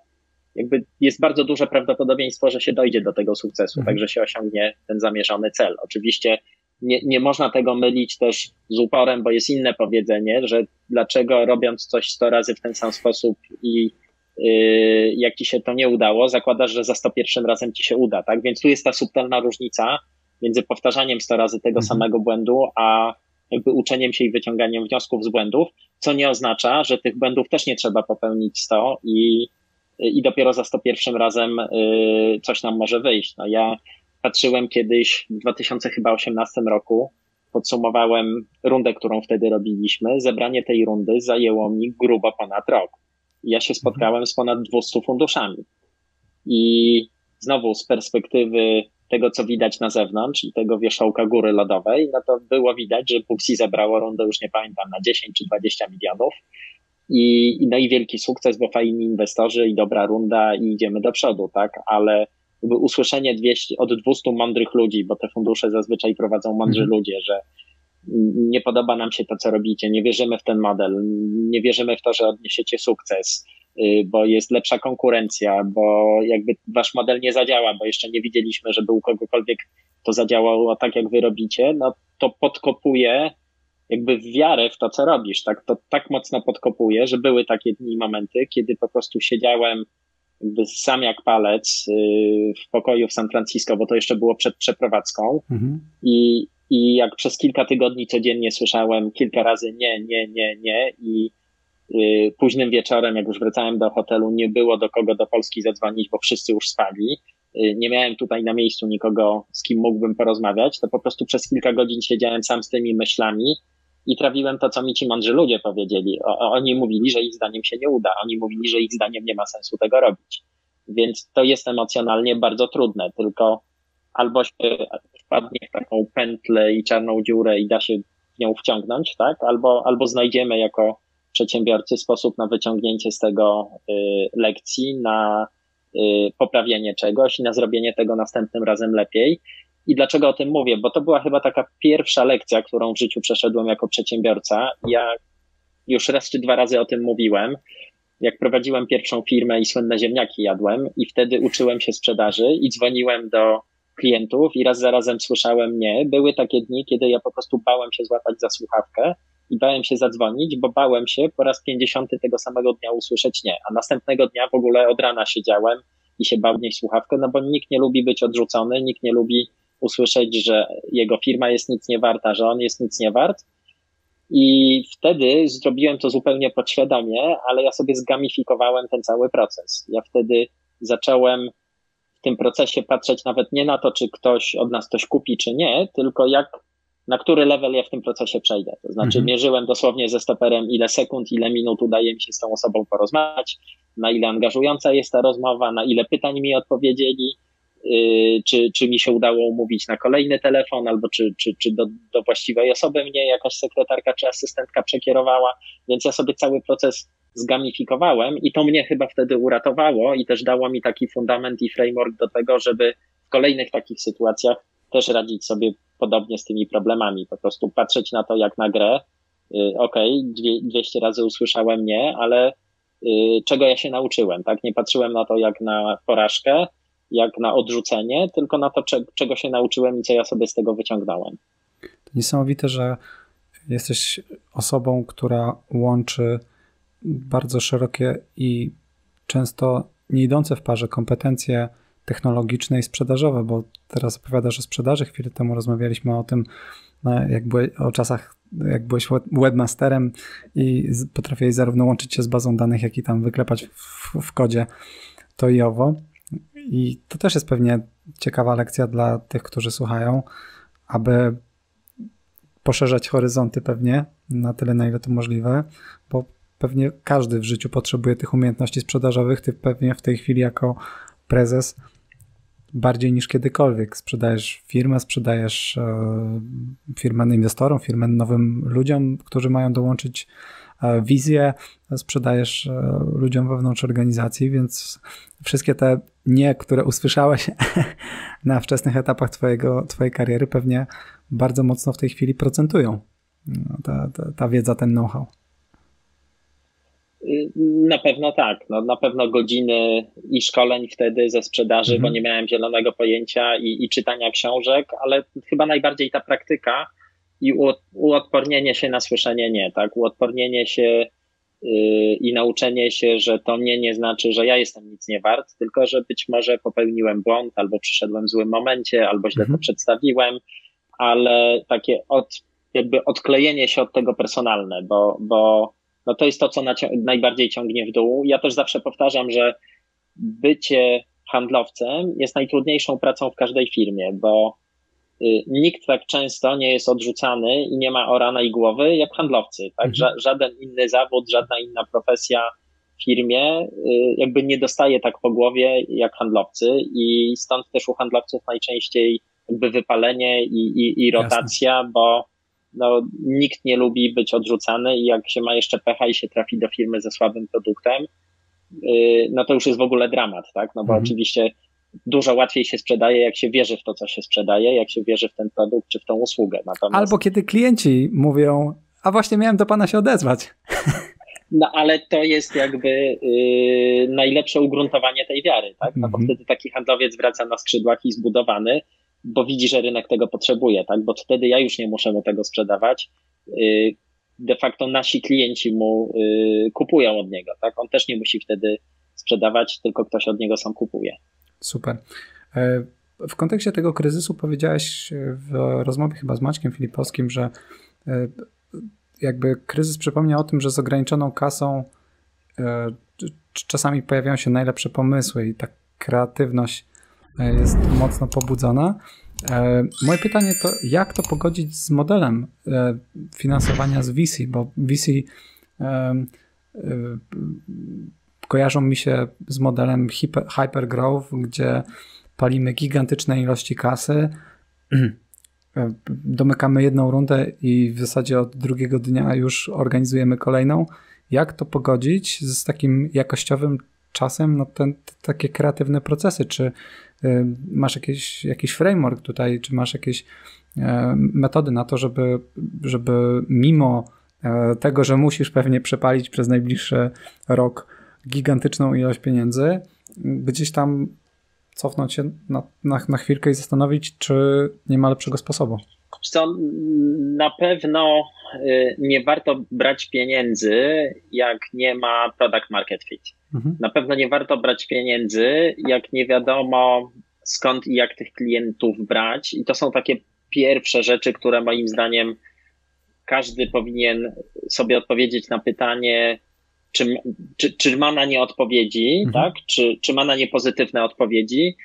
jakby jest bardzo duże prawdopodobieństwo, że się dojdzie do tego sukcesu, mhm. tak że się osiągnie ten zamierzony cel. Oczywiście nie, nie można tego mylić też z uporem, bo jest inne powiedzenie, że dlaczego robiąc coś 100 razy w ten sam sposób i yy, jak ci się to nie udało, zakładasz, że za 101 razem ci się uda, tak? Więc tu jest ta subtelna różnica między powtarzaniem 100 razy tego mhm. samego błędu, a jakby uczeniem się i wyciąganiem wniosków z błędów, co nie oznacza, że tych błędów też nie trzeba popełnić 100 i, i dopiero za 101 razem y, coś nam może wyjść. No ja patrzyłem kiedyś w 2018 roku, podsumowałem rundę, którą wtedy robiliśmy. Zebranie tej rundy zajęło mi grubo ponad rok. Ja się spotkałem z ponad 200 funduszami. I znowu z perspektywy tego, co widać na zewnątrz, tego wierzchołka góry lodowej, no to było widać, że Puxi zebrało rundę, już nie pamiętam, na 10 czy 20 milionów. I, no i wielki sukces, bo fajni inwestorzy i dobra runda i idziemy do przodu, tak? Ale jakby usłyszenie 200, od 200 mądrych ludzi, bo te fundusze zazwyczaj prowadzą mądrzy mhm. ludzie, że nie podoba nam się to, co robicie, nie wierzymy w ten model, nie wierzymy w to, że odniesiecie sukces, bo jest lepsza konkurencja, bo jakby wasz model nie zadziała, bo jeszcze nie widzieliśmy, żeby u kogokolwiek to zadziałało tak, jak wy robicie, no to podkopuje jakby wiarę w to, co robisz, tak? To tak mocno podkopuje, że były takie dni i momenty, kiedy po prostu siedziałem jakby sam jak palec y, w pokoju w San Francisco, bo to jeszcze było przed przeprowadzką mhm. i, i jak przez kilka tygodni codziennie słyszałem kilka razy nie, nie, nie, nie i Y, późnym wieczorem, jak już wracałem do hotelu, nie było do kogo do Polski zadzwonić, bo wszyscy już spali. Y, nie miałem tutaj na miejscu nikogo, z kim mógłbym porozmawiać. To po prostu przez kilka godzin siedziałem sam z tymi myślami i trawiłem to, co mi ci mądrzy ludzie powiedzieli. O, oni mówili, że ich zdaniem się nie uda. Oni mówili, że ich zdaniem nie ma sensu tego robić. Więc to jest emocjonalnie bardzo trudne, tylko albo się wpadnie w taką pętlę i czarną dziurę i da się w nią wciągnąć, tak? Albo, albo znajdziemy jako przedsiębiorcy sposób na wyciągnięcie z tego y, lekcji, na poprawienie czegoś i na zrobienie tego następnym razem lepiej. I dlaczego o tym mówię? Bo to była chyba taka pierwsza lekcja, którą w życiu przeszedłem jako przedsiębiorca. Ja już raz czy dwa razy o tym mówiłem. Jak prowadziłem pierwszą firmę i słynne ziemniaki jadłem, i wtedy uczyłem się sprzedaży i dzwoniłem do klientów i raz za razem słyszałem nie. Były takie dni, kiedy ja po prostu bałem się złapać za słuchawkę i bałem się zadzwonić, bo bałem się po raz pięćdziesiąty tego samego dnia usłyszeć nie. A następnego dnia w ogóle od rana siedziałem i się bał wnieść słuchawkę, no bo nikt nie lubi być odrzucony, nikt nie lubi usłyszeć, że jego firma jest nic nie warta, że on jest nic nie wart. I wtedy zrobiłem to zupełnie podświadomie, ale ja sobie zgamifikowałem ten cały proces. Ja wtedy zacząłem w tym procesie patrzeć nawet nie na to, czy ktoś od nas coś kupi, czy nie, tylko jak, na który level ja w tym procesie przejdę. To znaczy, mhm. mierzyłem dosłownie ze stoperem, ile sekund, ile minut udaje mi się z tą osobą porozmawiać, na ile angażująca jest ta rozmowa, na ile pytań mi odpowiedzieli, Y, czy, czy mi się udało umówić na kolejny telefon, albo czy, czy, czy do, do właściwej osoby mnie jakaś sekretarka czy asystentka przekierowała, więc ja sobie cały proces zgamifikowałem i to mnie chyba wtedy uratowało i też dało mi taki fundament i framework do tego, żeby w kolejnych takich sytuacjach też radzić sobie podobnie z tymi problemami. Po prostu patrzeć na to jak na grę. Y, okej, okay, 200 razy usłyszałem nie, ale y, czego ja się nauczyłem, tak? Nie patrzyłem na to jak na porażkę, jak na odrzucenie, tylko na to, czego się nauczyłem i co ja sobie z tego wyciągnąłem. Niesamowite, że jesteś osobą, która łączy bardzo szerokie i często nie idące w parze kompetencje technologiczne i sprzedażowe, bo teraz opowiadasz o sprzedaży, chwilę temu rozmawialiśmy o tym, no, jak byłeś, o czasach, jak byłeś webmasterem i potrafiłeś zarówno łączyć się z bazą danych, jak i tam wyklepać w, w kodzie to i owo. I to też jest pewnie ciekawa lekcja dla tych, którzy słuchają, aby poszerzać horyzonty pewnie na tyle, na ile to możliwe, bo pewnie każdy w życiu potrzebuje tych umiejętności sprzedażowych. Ty pewnie w tej chwili jako prezes bardziej niż kiedykolwiek sprzedajesz firmę, sprzedajesz e, firmę inwestorom, firmę nowym ludziom, którzy mają dołączyć E, wizję sprzedajesz e, ludziom wewnątrz organizacji, więc wszystkie te nie, które usłyszałeś (laughs) na wczesnych etapach twojego, twojej kariery pewnie bardzo mocno w tej chwili procentują. No, ta, ta, ta wiedza, ten know-how. Na pewno tak. No, na pewno godziny i szkoleń wtedy ze sprzedaży, mhm. bo nie miałem zielonego pojęcia i, i czytania książek, ale chyba najbardziej ta praktyka, i uodpornienie się na słyszenie nie, tak? Uodpornienie się yy, i nauczenie się, że to nie nie znaczy, że ja jestem nic nie wart, tylko że być może popełniłem błąd, albo przyszedłem w złym momencie, albo źle mhm. to przedstawiłem, ale takie od, jakby odklejenie się od tego personalne, bo, bo no to jest to, co najbardziej ciągnie w dół. Ja też zawsze powtarzam, że bycie handlowcem jest najtrudniejszą pracą w każdej firmie, bo Y, nikt tak często nie jest odrzucany i nie ma oranej głowy jak handlowcy. Tak? Mhm. Żaden inny zawód, żadna inna profesja w firmie y, jakby nie dostaje tak po głowie jak handlowcy i stąd też u handlowców najczęściej jakby wypalenie i, i, i rotacja, Jasne. bo no, nikt nie lubi być odrzucany i jak się ma jeszcze pecha i się trafi do firmy ze słabym produktem, y, no to już jest w ogóle dramat, tak? No bo mhm. oczywiście dużo łatwiej się sprzedaje, jak się wierzy w to, co się sprzedaje, jak się wierzy w ten produkt czy w tą usługę. Natomiast... Albo kiedy klienci mówią, a właśnie miałem do pana się odezwać. No ale to jest jakby yy, najlepsze ugruntowanie tej wiary, tak? No bo -hmm. wtedy taki handlowiec wraca na skrzydłach i zbudowany, bo widzi, że rynek tego potrzebuje, tak? Bo wtedy ja już nie muszę mu tego sprzedawać. Yy, de facto nasi klienci mu yy, kupują od niego, tak? On też nie musi wtedy sprzedawać, tylko ktoś od niego sam kupuje. Super. E, w kontekście tego kryzysu powiedziałeś w rozmowie chyba z Maćkiem Filipowskim, że e, jakby kryzys przypomniał o tym, że z ograniczoną kasą e, czasami pojawiają się najlepsze pomysły i ta kreatywność jest mocno pobudzona. Moje pytanie to, jak to pogodzić z modelem finansowania z VC, bo VC kojarzą mi się z modelem hypergrowth, gdzie palimy gigantyczne ilości kasy, domykamy jedną rundę i w zasadzie od drugiego dnia już organizujemy kolejną. Jak to pogodzić z takim jakościowym czasem no, takie kreatywne procesy, czy masz jakiś, jakiś framework tutaj, czy masz jakieś e, metody na to, żeby, żeby mimo e, tego, że musisz pewnie przepalić przez najbliższy rok gigantyczną ilość pieniędzy, gdzieś tam cofnąć się na, na, na chwilkę i zastanowić, czy nie ma lepszego sposobu. Co, na pewno y, nie warto brać pieniędzy, jak nie ma product market fit. Mhm. Na pewno nie warto brać pieniędzy, jak nie wiadomo skąd i jak tych klientów brać. I to są takie pierwsze rzeczy, które moim zdaniem każdy powinien sobie odpowiedzieć na pytanie, czy, czy, czy ma na nie odpowiedzi, mhm. tak? Czy, czy ma na nie pozytywne odpowiedzi.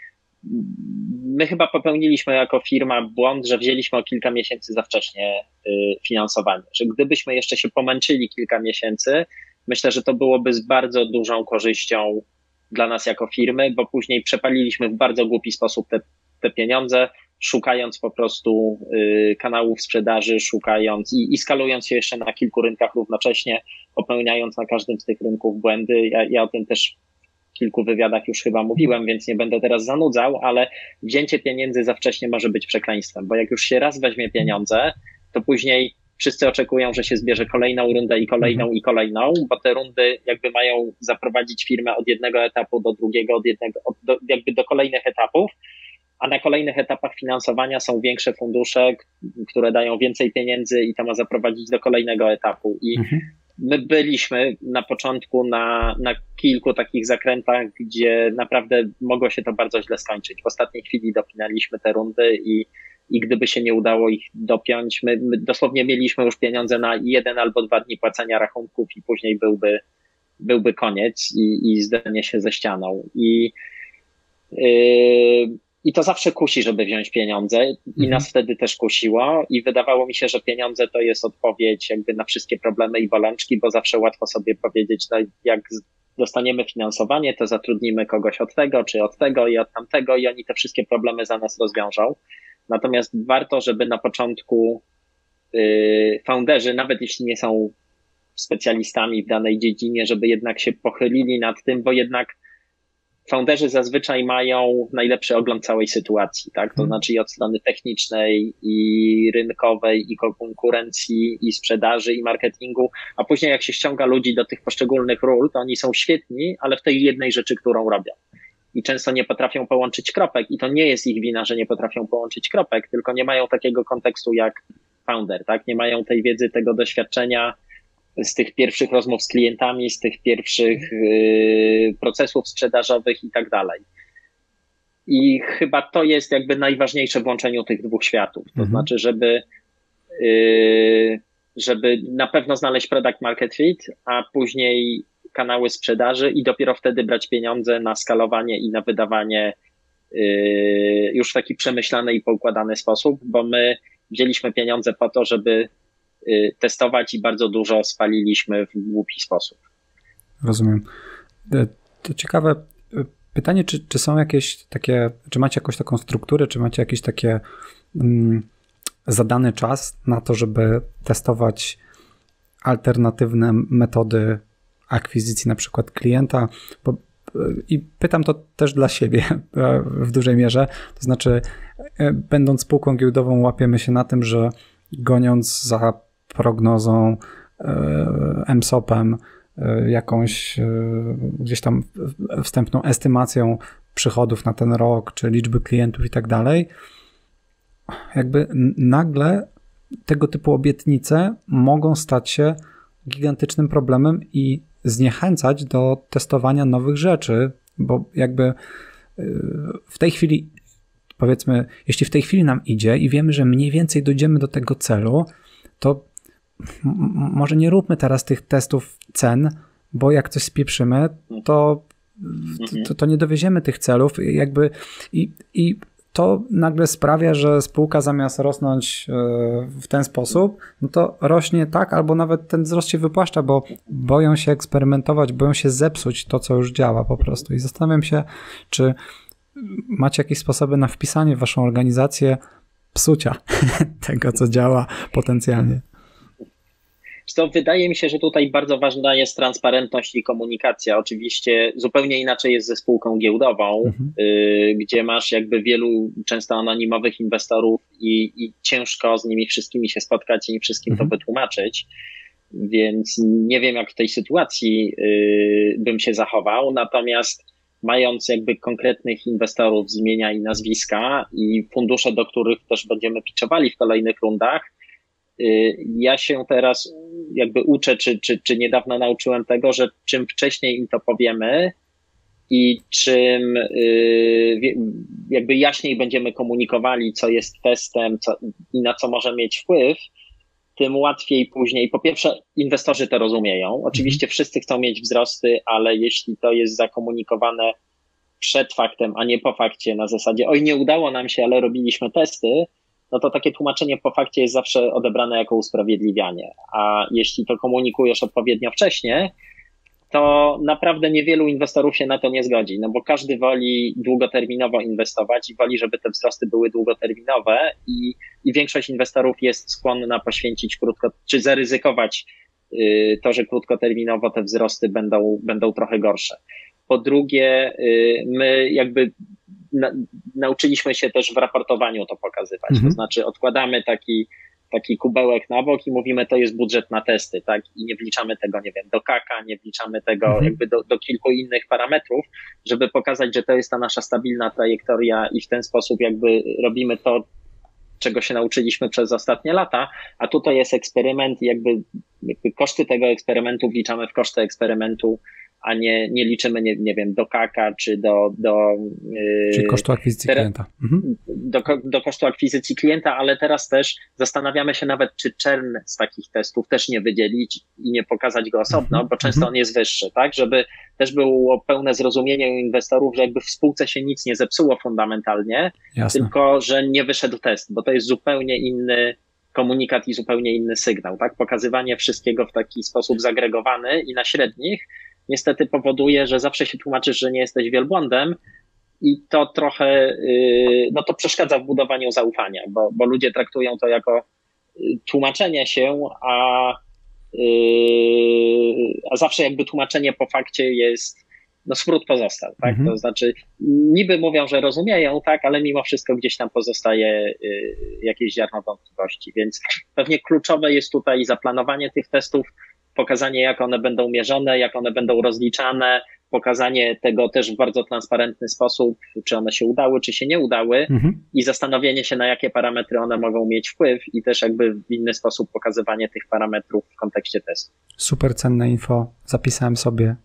My chyba popełniliśmy jako firma błąd, że wzięliśmy o kilka miesięcy za wcześnie y, finansowanie. Że gdybyśmy jeszcze się pomęczyli kilka miesięcy, myślę, że to byłoby z bardzo dużą korzyścią dla nas jako firmy, bo później przepaliliśmy w bardzo głupi sposób te, te pieniądze, szukając po prostu y, kanałów sprzedaży, szukając i, i skalując się jeszcze na kilku rynkach równocześnie, popełniając na każdym z tych rynków błędy. Ja, ja o tym też w kilku wywiadach już chyba mówiłem, więc nie będę teraz zanudzał, ale wzięcie pieniędzy za wcześnie może być przekleństwem, bo jak już się raz weźmie pieniądze, to później wszyscy oczekują, że się zbierze kolejną rundę i kolejną mhm. i kolejną, bo te rundy jakby mają zaprowadzić firmę od jednego etapu do drugiego, od jednego, od, do, jakby do kolejnych etapów, a na kolejnych etapach finansowania są większe fundusze, które dają więcej pieniędzy i to ma zaprowadzić do kolejnego etapu. I mhm. my byliśmy na początku na, na kilku takich zakrętach, gdzie naprawdę mogło się to bardzo źle skończyć. W ostatniej chwili dopinaliśmy te rundy i, i gdyby się nie udało ich dopiąć, my, my dosłownie mieliśmy już pieniądze na jeden albo dwa dni płacenia rachunków i później byłby, byłby koniec i, i zdanie się ze ścianą. I yy, i to zawsze kusi, żeby wziąć pieniądze i mhm. nas wtedy też kusiło i wydawało mi się, że pieniądze to jest odpowiedź jakby na wszystkie problemy i bolączki, bo zawsze łatwo sobie powiedzieć, no jak dostaniemy finansowanie, to zatrudnimy kogoś od tego, czy od tego i od tamtego i oni te wszystkie problemy za nas rozwiążą. Natomiast warto, żeby na początku yy, founderzy, nawet jeśli nie są specjalistami w danej dziedzinie, żeby jednak się pochylili nad tym, bo jednak founderzy zazwyczaj mają najlepszy ogląd całej sytuacji, tak? To mhm. znaczy i od strony technicznej, i rynkowej, i konkurencji, i sprzedaży, i marketingu, a później jak się ściąga ludzi do tych poszczególnych ról, to oni są świetni, ale w tej jednej rzeczy, którą robią. I często nie potrafią połączyć kropek, i to nie jest ich wina, że nie potrafią połączyć kropek, tylko nie mają takiego kontekstu jak founder, tak? Nie mają tej wiedzy, tego doświadczenia, z tych pierwszych rozmów z klientami, z tych pierwszych y, procesów sprzedażowych i tak dalej. I chyba to jest jakby najważniejsze w łączeniu tych dwóch światów. To mhm. znaczy, żeby, y, żeby na pewno znaleźć product market fit, a później kanały sprzedaży i dopiero wtedy brać pieniądze na skalowanie i na wydawanie y, już w taki przemyślany i poukładany sposób, bo my wzięliśmy pieniądze po to, żeby Y, testować i bardzo dużo spaliliśmy w głupi sposób. Rozumiem. E, to ciekawe e, pytanie, czy, czy są jakieś takie, czy macie jakąś taką strukturę, czy macie jakieś takie mm, zadany czas na to, żeby testować alternatywne metody akwizycji na przykład klienta, bo, e, i pytam to też dla siebie (laughs) w dużej mierze, to znaczy będąc spółką giełdową łapiemy się na tym, że goniąc za prognozą, e, MSOP-em, e, jakąś e, gdzieś tam wstępną estymacją przychodów na ten rok, czy liczby klientów i tak dalej, jakby nagle tego typu obietnice mogą stać się gigantycznym problemem i zniechęcać do testowania nowych rzeczy, bo jakby w tej chwili, powiedzmy, jeśli w tej chwili nam idzie i wiemy, że mniej więcej dojdziemy do tego celu, to może nie róbmy teraz tych testów cen, bo jak coś spieprzymy, to, to, to nie dowieziemy tych celów. Jakby i, i to nagle sprawia, że spółka zamiast rosnąć e, w ten sposób, no to rośnie tak, albo nawet ten wzrost się wypłaszcza, bo boją się eksperymentować, boją się zepsuć to, co już działa po prostu. I zastanawiam się, czy macie jakieś sposoby na wpisanie w waszą organizację psucia (laughs) tego, co działa potencjalnie. To wydaje mi się, że tutaj bardzo ważna jest transparentność i komunikacja. Oczywiście zupełnie inaczej jest ze spółką giełdową, mhm. y, gdzie masz jakby wielu często anonimowych inwestorów i, i, ciężko z nimi wszystkimi się spotkać i wszystkim mhm. to wytłumaczyć. Więc nie wiem, jak w tej sytuacji y, bym się zachował. Natomiast mając jakby konkretnych inwestorów z imienia i nazwiska i fundusze, do których też będziemy pitchowali w kolejnych rundach, ja się teraz jakby uczę, czy, czy, czy niedawno nauczyłem tego, że czym wcześniej im to powiemy i czym y, jakby jaśniej będziemy komunikowali, co jest testem co, i na co może mieć wpływ, tym łatwiej później. Po pierwsze, inwestorzy to rozumieją. Oczywiście wszyscy chcą mieć wzrosty, ale jeśli to jest zakomunikowane przed faktem, a nie po fakcie, na zasadzie, oj, nie udało nam się, ale robiliśmy testy, no to takie tłumaczenie po fakcie jest zawsze odebrane jako usprawiedliwianie. A jeśli to komunikujesz odpowiednio wcześnie, to naprawdę niewielu inwestorów się na to nie zgodzi, no bo każdy woli długoterminowo inwestować i woli, żeby te wzrosty były długoterminowe i, i większość inwestorów jest skłonna poświęcić krótko, czy zaryzykować y, to, że krótkoterminowo te wzrosty będą, będą trochę gorsze. Po drugie, y, my jakby na, nauczyliśmy się też w raportowaniu to pokazywać. Mhm. To znaczy, odkładamy taki, taki kubełek na bok i mówimy, to jest budżet na testy, tak? I nie wliczamy tego, nie wiem, do kaka, nie wliczamy tego mhm. jakby do, do kilku innych parametrów, żeby pokazać, że to jest ta nasza stabilna trajektoria i w ten sposób jakby robimy to, czego się nauczyliśmy przez ostatnie lata, a tutaj jest eksperyment, jakby, jakby koszty tego eksperymentu wliczamy w koszty eksperymentu a nie, nie liczymy, nie, nie wiem, do kaka czy do. do yy, Czyli kosztu akwizycji klienta. Mhm. Do, do kosztu akwizycji klienta, ale teraz też zastanawiamy się nawet, czy czern z takich testów też nie wydzielić i nie pokazać go osobno, mhm. bo często mhm. on jest wyższy, tak? Żeby też było pełne zrozumienie u inwestorów, że jakby w spółce się nic nie zepsuło fundamentalnie, Jasne. tylko że nie wyszedł test, bo to jest zupełnie inny komunikat i zupełnie inny sygnał, tak? Pokazywanie wszystkiego w taki sposób zagregowany i na średnich niestety powoduje, że zawsze się tłumaczysz, że nie jesteś wielbłądem i to trochę, y, no to przeszkadza w budowaniu zaufania, bo, bo ludzie traktują to jako y, tłumaczenie się, a, y, a zawsze jakby tłumaczenie po fakcie jest, no smród pozostał, tak? Mhm. To znaczy, niby mówią, że rozumieją, tak, ale mimo wszystko gdzieś tam pozostaje jakieś ziarno wątpliwości, więc pewnie kluczowe jest tutaj zaplanowanie tych testów, pokazanie, jak one będą mierzone, jak one będą rozliczane, pokazanie tego też w bardzo transparentny sposób, czy one się udały, czy się nie udały mhm. i zastanowienie się, na jakie parametry one mogą mieć wpływ i też jakby w inny sposób pokazywanie tych parametrów w kontekście testu. Super cenne info, zapisałem sobie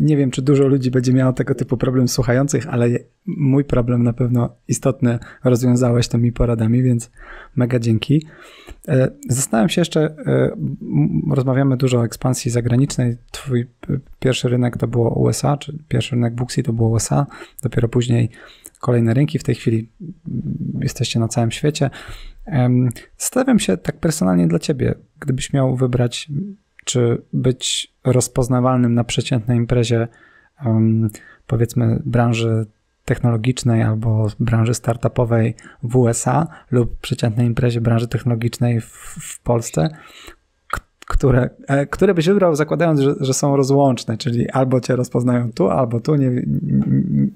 nie wiem, czy dużo ludzi będzie miało tego typu problem słuchających, ale mój problem na pewno istotny rozwiązałeś tymi poradami, więc mega dzięki. E, zastanawiam się jeszcze, e, rozmawiamy dużo o ekspansji zagranicznej. Twój pierwszy rynek to było USA, czy pierwszy rynek Booksy to było USA, dopiero później kolejne rynki. W tej chwili jesteście na całym świecie. Zastanawiam się tak personalnie dla ciebie, gdybyś miał wybrać czy być rozpoznawalnym na przeciętnej imprezie, powiedzmy, branży technologicznej albo branży startupowej w USA lub przeciętnej imprezie branży technologicznej w, w Polsce, które, e, które byś wybrał zakładając, że, że są rozłączne, czyli albo cię rozpoznają tu, albo tu, nie,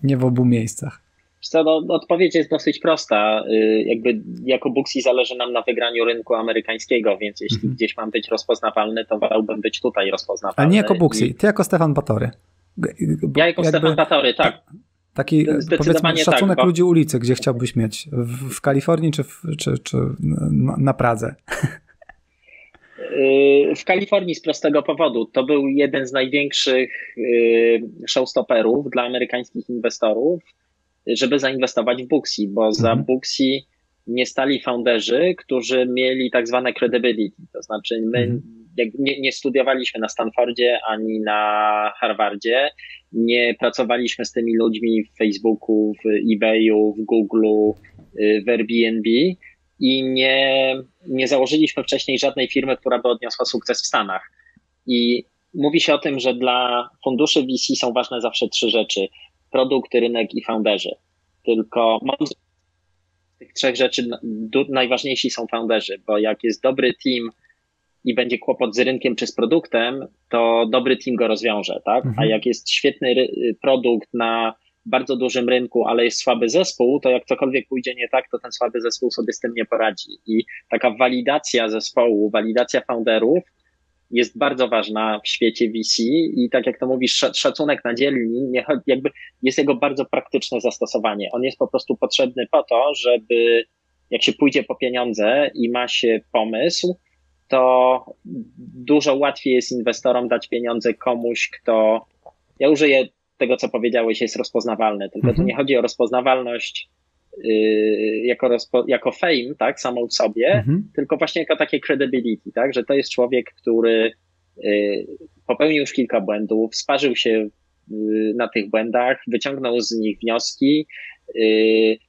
nie w obu miejscach. Co, no, odpowiedź jest dosyć prosta. Y, jakby jako Booksy zależy nam na wygraniu rynku amerykańskiego, więc jeśli mhm. gdzieś mam być rozpoznawalny, to wolałbym być tutaj rozpoznawalny. Ale nie jako Booksy, I... ty jako Stefan Batory. Ja jako jakby... Stefan Batory, tak. Taki powiedzmy szacunek tak, bo... ludzi ulicy, gdzie chciałbyś mieć? W, w Kalifornii czy, w, czy, czy na, na Pradze? Y, w Kalifornii z prostego powodu. To był jeden z największych y, showstopperów dla amerykańskich inwestorów żeby zainwestować w Booksy, bo za mhm. Booksy nie stali founderzy, którzy mieli tak zwane credibility. To znaczy, my mhm. nie, nie, studiowaliśmy na Stanfordzie ani na Harvardzie, nie pracowaliśmy z tymi ludźmi w Facebooku, w eBayu, w Google'u, w Airbnb i nie, nie założyliśmy wcześniej żadnej firmy, która by odniosła sukces w Stanach. I mówi się o tym, że dla funduszy VC są ważne zawsze trzy rzeczy produkt, rynek i founderzy. Tylko z tych trzech rzeczy najważniejsi są founderzy, bo jak jest dobry team i będzie kłopot z rynkiem czy z produktem, to dobry team go rozwiąże, tak? Mhm. A jak jest świetny produkt na bardzo dużym rynku, ale jest słaby zespół, to jak cokolwiek pójdzie nie tak, to ten słaby zespół sobie z tym nie poradzi. I taka walidacja zespołu, walidacja founderów jest bardzo ważna w świecie VC i tak jak to mówisz, szacunek na dzielni jakby jest jego bardzo praktyczne zastosowanie. On jest po prostu potrzebny po to, żeby jak się pójdzie po pieniądze i ma się pomysł, to dużo łatwiej jest inwestorom dać pieniądze komuś, kto, ja użyję tego, co powiedziałeś, jest rozpoznawalny, tylko mhm. tu nie chodzi o rozpoznawalność jako, rozpo, jako fame, tak, samą w sobie, mhm. tylko właśnie jako takie credibility, tak, że to jest człowiek, który yy, popełnił już kilka błędów, sparzył się yy, na tych błędach, wyciągnął z nich wnioski,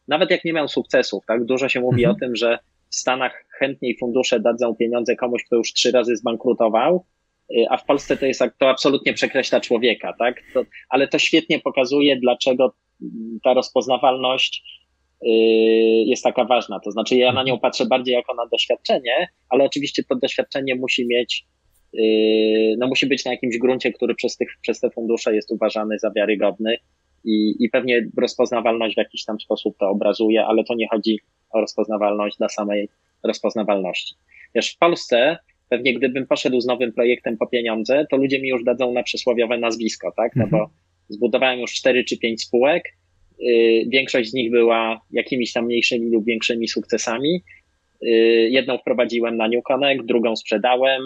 nawet jak nie miał sukcesów, tak, dużo się mówi mhm. o tym, że w Stanach chętniej fundusze dadzą pieniądze komuś, kto już trzy razy zbankrutował, y, a w Polsce to jest to absolutnie przekreśla człowieka, tak? To, ale to świetnie pokazuje, dlaczego ta rozpoznawalność y, jest taka ważna. To znaczy, ja na nią patrzę bardziej jako na doświadczenie, ale oczywiście to doświadczenie musi mieć, y, no musi być na jakimś gruncie, który przez, tych, przez te fundusze jest uważany za wiarygodny i, i pewnie rozpoznawalność w jakiś tam sposób to obrazuje, ale to nie chodzi o rozpoznawalność dla samej rozpoznawalności. Wiesz, w Polsce pewnie gdybym poszedł z nowym projektem po pieniądze, to ludzie mi już dadzą na przysłowiowe nazwisko, tak? No bo mhm. zbudowałem już cztery czy pięć spółek, yy, większość z nich była jakimiś tam mniejszymi lub większymi sukcesami. Yy, jedną wprowadziłem na New Connect, drugą sprzedałem,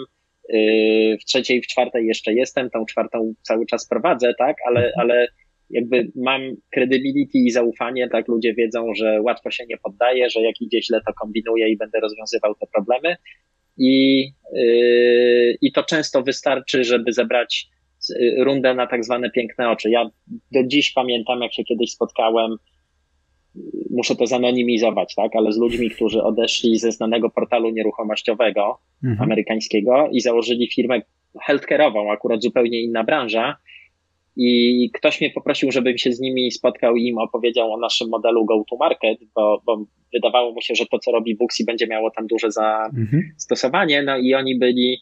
yy, w trzeciej, w czwartej jeszcze jestem, tą czwartą cały czas prowadzę, tak? Ale, mhm. ale jakby mam credibility i zaufanie, tak ludzie wiedzą, że łatwo się nie poddaje, że jak idzie źle, to kombinuję i będę rozwiązywał te problemy. I, yy, i to często wystarczy, żeby zebrać y, rundę na tak zwane piękne oczy. Ja do dziś pamiętam, jak się kiedyś spotkałem, muszę to zanonimizować, tak, ale z ludźmi, którzy odeszli ze znanego portalu nieruchomościowego mhm. amerykańskiego i założyli firmę healthcare'ową, akurat zupełnie inna branża, i ktoś mnie poprosił, żebym się z nimi spotkał i im opowiedział o naszym modelu go-to-market, bo, bo wydawało mu się, że to, co robi Booksy, będzie miało tam duże zastosowanie. No i oni byli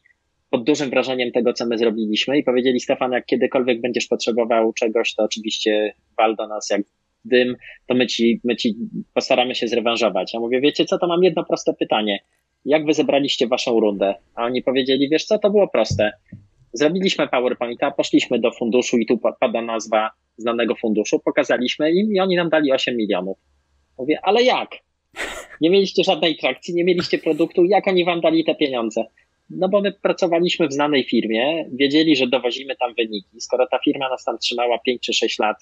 pod dużym wrażeniem tego, co my zrobiliśmy i powiedzieli, Stefan, jak kiedykolwiek będziesz potrzebował czegoś, to oczywiście wal do nas jak dym, to my ci, my ci postaramy się zrewanżować. Ja mówię, wiecie co, to mam jedno proste pytanie. Jak wy zebraliście waszą rundę? A oni powiedzieli, wiesz co, to było proste. Zrobiliśmy PowerPointa, poszliśmy do funduszu i tu pada nazwa znanego funduszu, pokazaliśmy im i oni nam dali 8 milionów. Mówię, ale jak? Nie mieliście żadnej trakcji, nie mieliście produktu, jak oni wam dali te pieniądze? No bo my pracowaliśmy w znanej firmie, wiedzieli, że dowozimy tam wyniki. Skoro ta firma nas tam trzymała 5 czy 6 lat,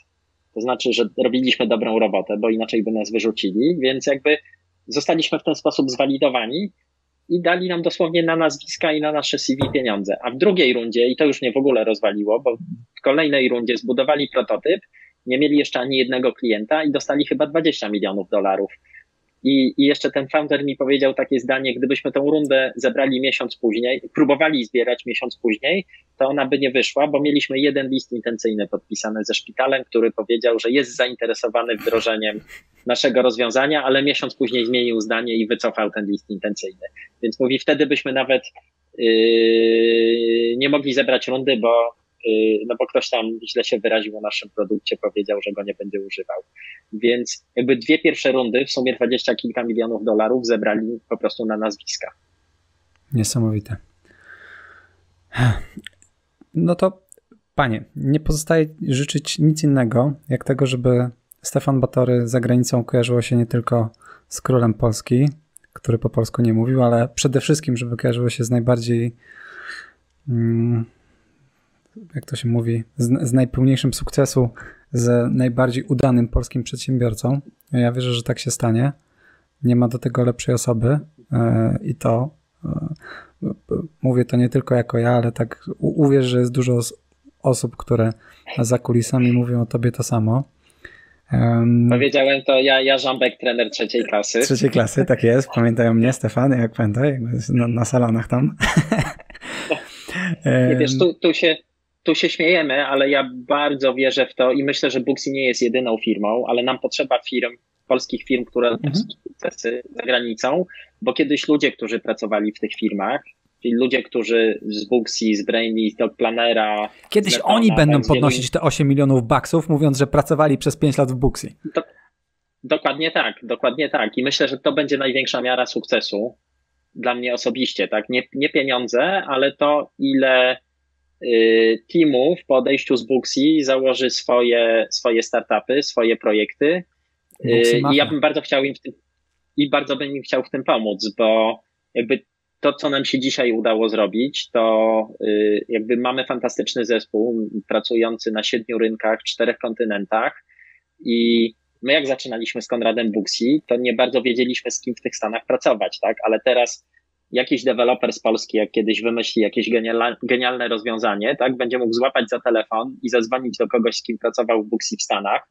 to znaczy, że robiliśmy dobrą robotę, bo inaczej by nas wyrzucili, więc jakby zostaliśmy w ten sposób zwalidowani i dali nam dosłownie na nazwiska i na nasze CV pieniądze. A w drugiej rundzie, i to już mnie w ogóle rozwaliło, bo w kolejnej rundzie zbudowali prototyp, nie mieli jeszcze ani jednego klienta i dostali chyba 20 milionów dolarów. I, I jeszcze ten founder mi powiedział takie zdanie, gdybyśmy tę rundę zebrali miesiąc później, próbowali zbierać miesiąc później, to ona by nie wyszła, bo mieliśmy jeden list intencyjny podpisany ze szpitalem, który powiedział, że jest zainteresowany wdrożeniem naszego rozwiązania, ale miesiąc później zmienił zdanie i wycofał ten list intencyjny. Więc mówi, wtedy byśmy nawet yy, nie mogli zebrać rundy, bo no bo ktoś tam źle się wyraził o naszym produkcie, powiedział, że go nie będzie używał. Więc jakby dwie pierwsze rundy, w sumie dwadzieścia kilka milionów dolarów zebrali po prostu na nazwiska. Niesamowite. No to panie, nie pozostaje życzyć nic innego, jak tego, żeby Stefan Batory za granicą kojarzyło się nie tylko z królem Polski, który po polsku nie mówił, ale przede wszystkim, żeby kojarzyło się z najbardziej mm, jak to się mówi, z, z najpełniejszym sukcesu, z najbardziej udanym polskim przedsiębiorcą. Ja wierzę, że tak się stanie. Nie ma do tego lepszej osoby e, i to e, mówię to nie tylko jako ja, ale tak uwierz, że jest dużo osób, które za kulisami mówią o tobie to samo. Powiedziałem to ja, ja Żambek, trener trzeciej klasy. Trzeciej klasy, tak jest. Pamiętają mnie, Stefan, jak pamiętaj, na, na salonach tam. Nie wiesz, tu, tu, się, tu się śmiejemy, ale ja bardzo wierzę w to i myślę, że Booksy nie jest jedyną firmą, ale nam potrzeba firm, polskich firm, które mhm. sukcesy za granicą, bo kiedyś ludzie, którzy pracowali w tych firmach, Czyli ludzie, którzy z Booksy, z Brainly, z Dogplanera. Kiedyś oni będą podnosić te 8 milionów baksów, mówiąc, że pracowali przez 5 lat w Booksy. Do, dokładnie tak, dokładnie tak. I myślę, że to będzie największa miara sukcesu dla mnie osobiście, tak? Nie, nie pieniądze, ale to, ile y, teamów po odejściu z Booksy założy swoje, swoje startupy, swoje projekty. Y, I ja bym bardzo chciał im w tym, i bardzo bym im chciał w tym pomóc, bo jakby to, co nam się dzisiaj udało zrobić, to y, jakby mamy fantastyczny zespół pracujący na siedmiu rynkach, czterech kontynentach i my jak zaczynaliśmy z Konradem Buxi, to nie bardzo wiedzieliśmy z kim w tych Stanach pracować, tak? Ale teraz jakiś deweloper z Polski, jak kiedyś wymyśli jakieś genialne rozwiązanie, tak? Będzie mógł złapać za telefon i zadzwonić do kogoś, z kim pracował w Buxi w Stanach,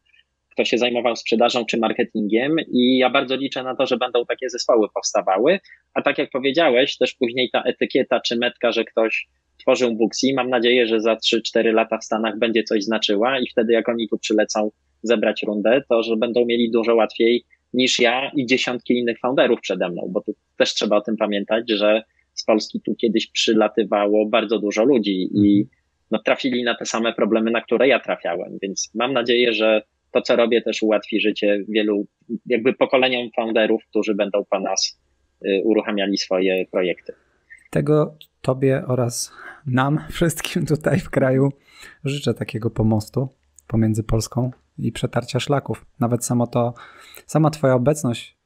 kto się zajmował sprzedażą czy marketingiem i ja bardzo liczę na to, że będą takie zespoły powstawały, a tak jak powiedziałeś, też później ta etykieta czy metka, że ktoś tworzył Booksy, mam nadzieję, że za 3-4 lata w Stanach będzie coś znaczyła i wtedy jak oni tu przylecą zebrać rundę, to że będą mieli dużo łatwiej niż ja i dziesiątki innych founderów przede mną, bo tu też trzeba o tym pamiętać, że z Polski tu kiedyś przylatywało bardzo dużo ludzi i mhm. no, trafili na te same problemy, na które ja trafiałem, więc mam nadzieję, że to, co robię, też ułatwi życie wielu, jakby pokoleniom founderów, którzy będą po nas y, uruchamiali swoje projekty. Tego Tobie oraz nam, wszystkim tutaj w kraju, życzę takiego pomostu pomiędzy Polską i przetarcia szlaków. Nawet samo to, sama Twoja obecność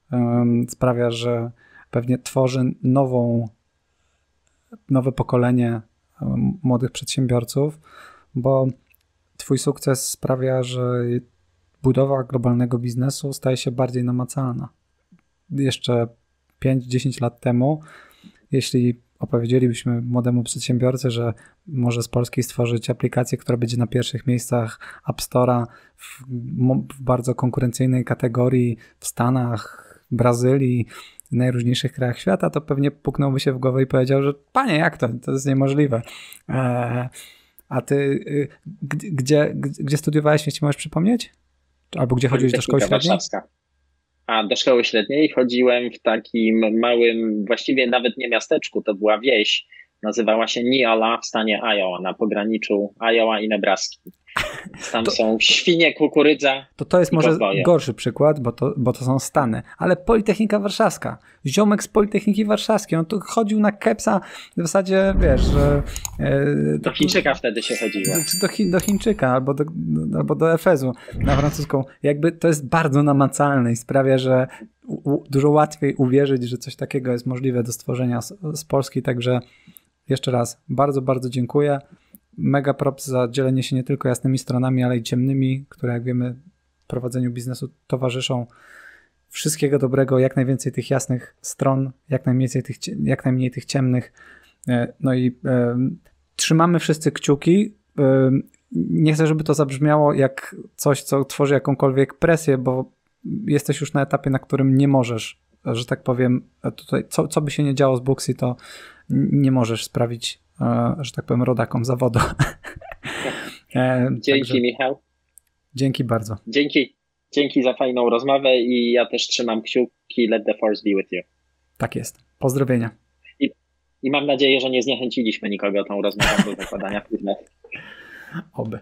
sprawia, że pewnie tworzy nową, nowe pokolenie młodych przedsiębiorców, bo Twój sukces sprawia, że budowa globalnego biznesu staje się bardziej namacalna. Jeszcze 5-10 lat temu, jeśli opowiedzielibyśmy młodemu przedsiębiorcy, że może z Polski stworzyć aplikację, która będzie na pierwszych miejscach App Store'a w, w bardzo konkurencyjnej kategorii w Stanach, Brazylii, najróżniejszych krajach świata, to pewnie puknąłby się w głowę i powiedział, że panie, jak to? To jest niemożliwe. Eee, a ty y, gdzie, gdzie studiowałeś, jeśli możesz przypomnieć? Albo gdzie chodziłeś do szkoły średniej? Warszawska. A do szkoły średniej chodziłem w takim małym, właściwie nawet nie miasteczku, to była wieś. Nazywała się Niola w stanie Iowa, na pograniczu Iowa i Nebraski. Tam to, są świnie, kukurydza. To to jest może gorszy przykład, bo to, bo to są Stany. Ale Politechnika Warszawska. Ziomek z Politechniki Warszawskiej. On tu chodził na kepsa w zasadzie, wiesz, że. E, do Chińczyka wtedy się chodziło. Do, do, do Chińczyka albo do, albo do Efezu na francuską. Jakby to jest bardzo namacalne i sprawia, że u, dużo łatwiej uwierzyć, że coś takiego jest możliwe do stworzenia z, z Polski. Także jeszcze raz bardzo, bardzo dziękuję mega props za dzielenie się nie tylko jasnymi stronami, ale i ciemnymi, które jak wiemy w prowadzeniu biznesu towarzyszą. Wszystkiego dobrego, jak najwięcej tych jasnych stron, jak najmniej tych, jak najmniej tych ciemnych. E, no i e, trzymamy wszyscy kciuki. E, nie chcę, żeby to zabrzmiało jak coś, co tworzy jakąkolwiek presję, bo jesteś już na etapie, na którym nie możesz, że tak powiem, tutaj, co, co by się nie działo z Booksy, to nie możesz sprawić E, że tak powiem, rodakom zawodu. (laughs) E, Dzięki, Także, Michał. Dzięki bardzo. Dzięki, dzięki za fajną rozmowę i ja też trzymam kciuki. Let the force be with you. Tak jest. Pozdrowienia. I, i mam nadzieję, że nie zniechęciliśmy nikogo tą rozmową do zakładania (laughs) firmy. Oby.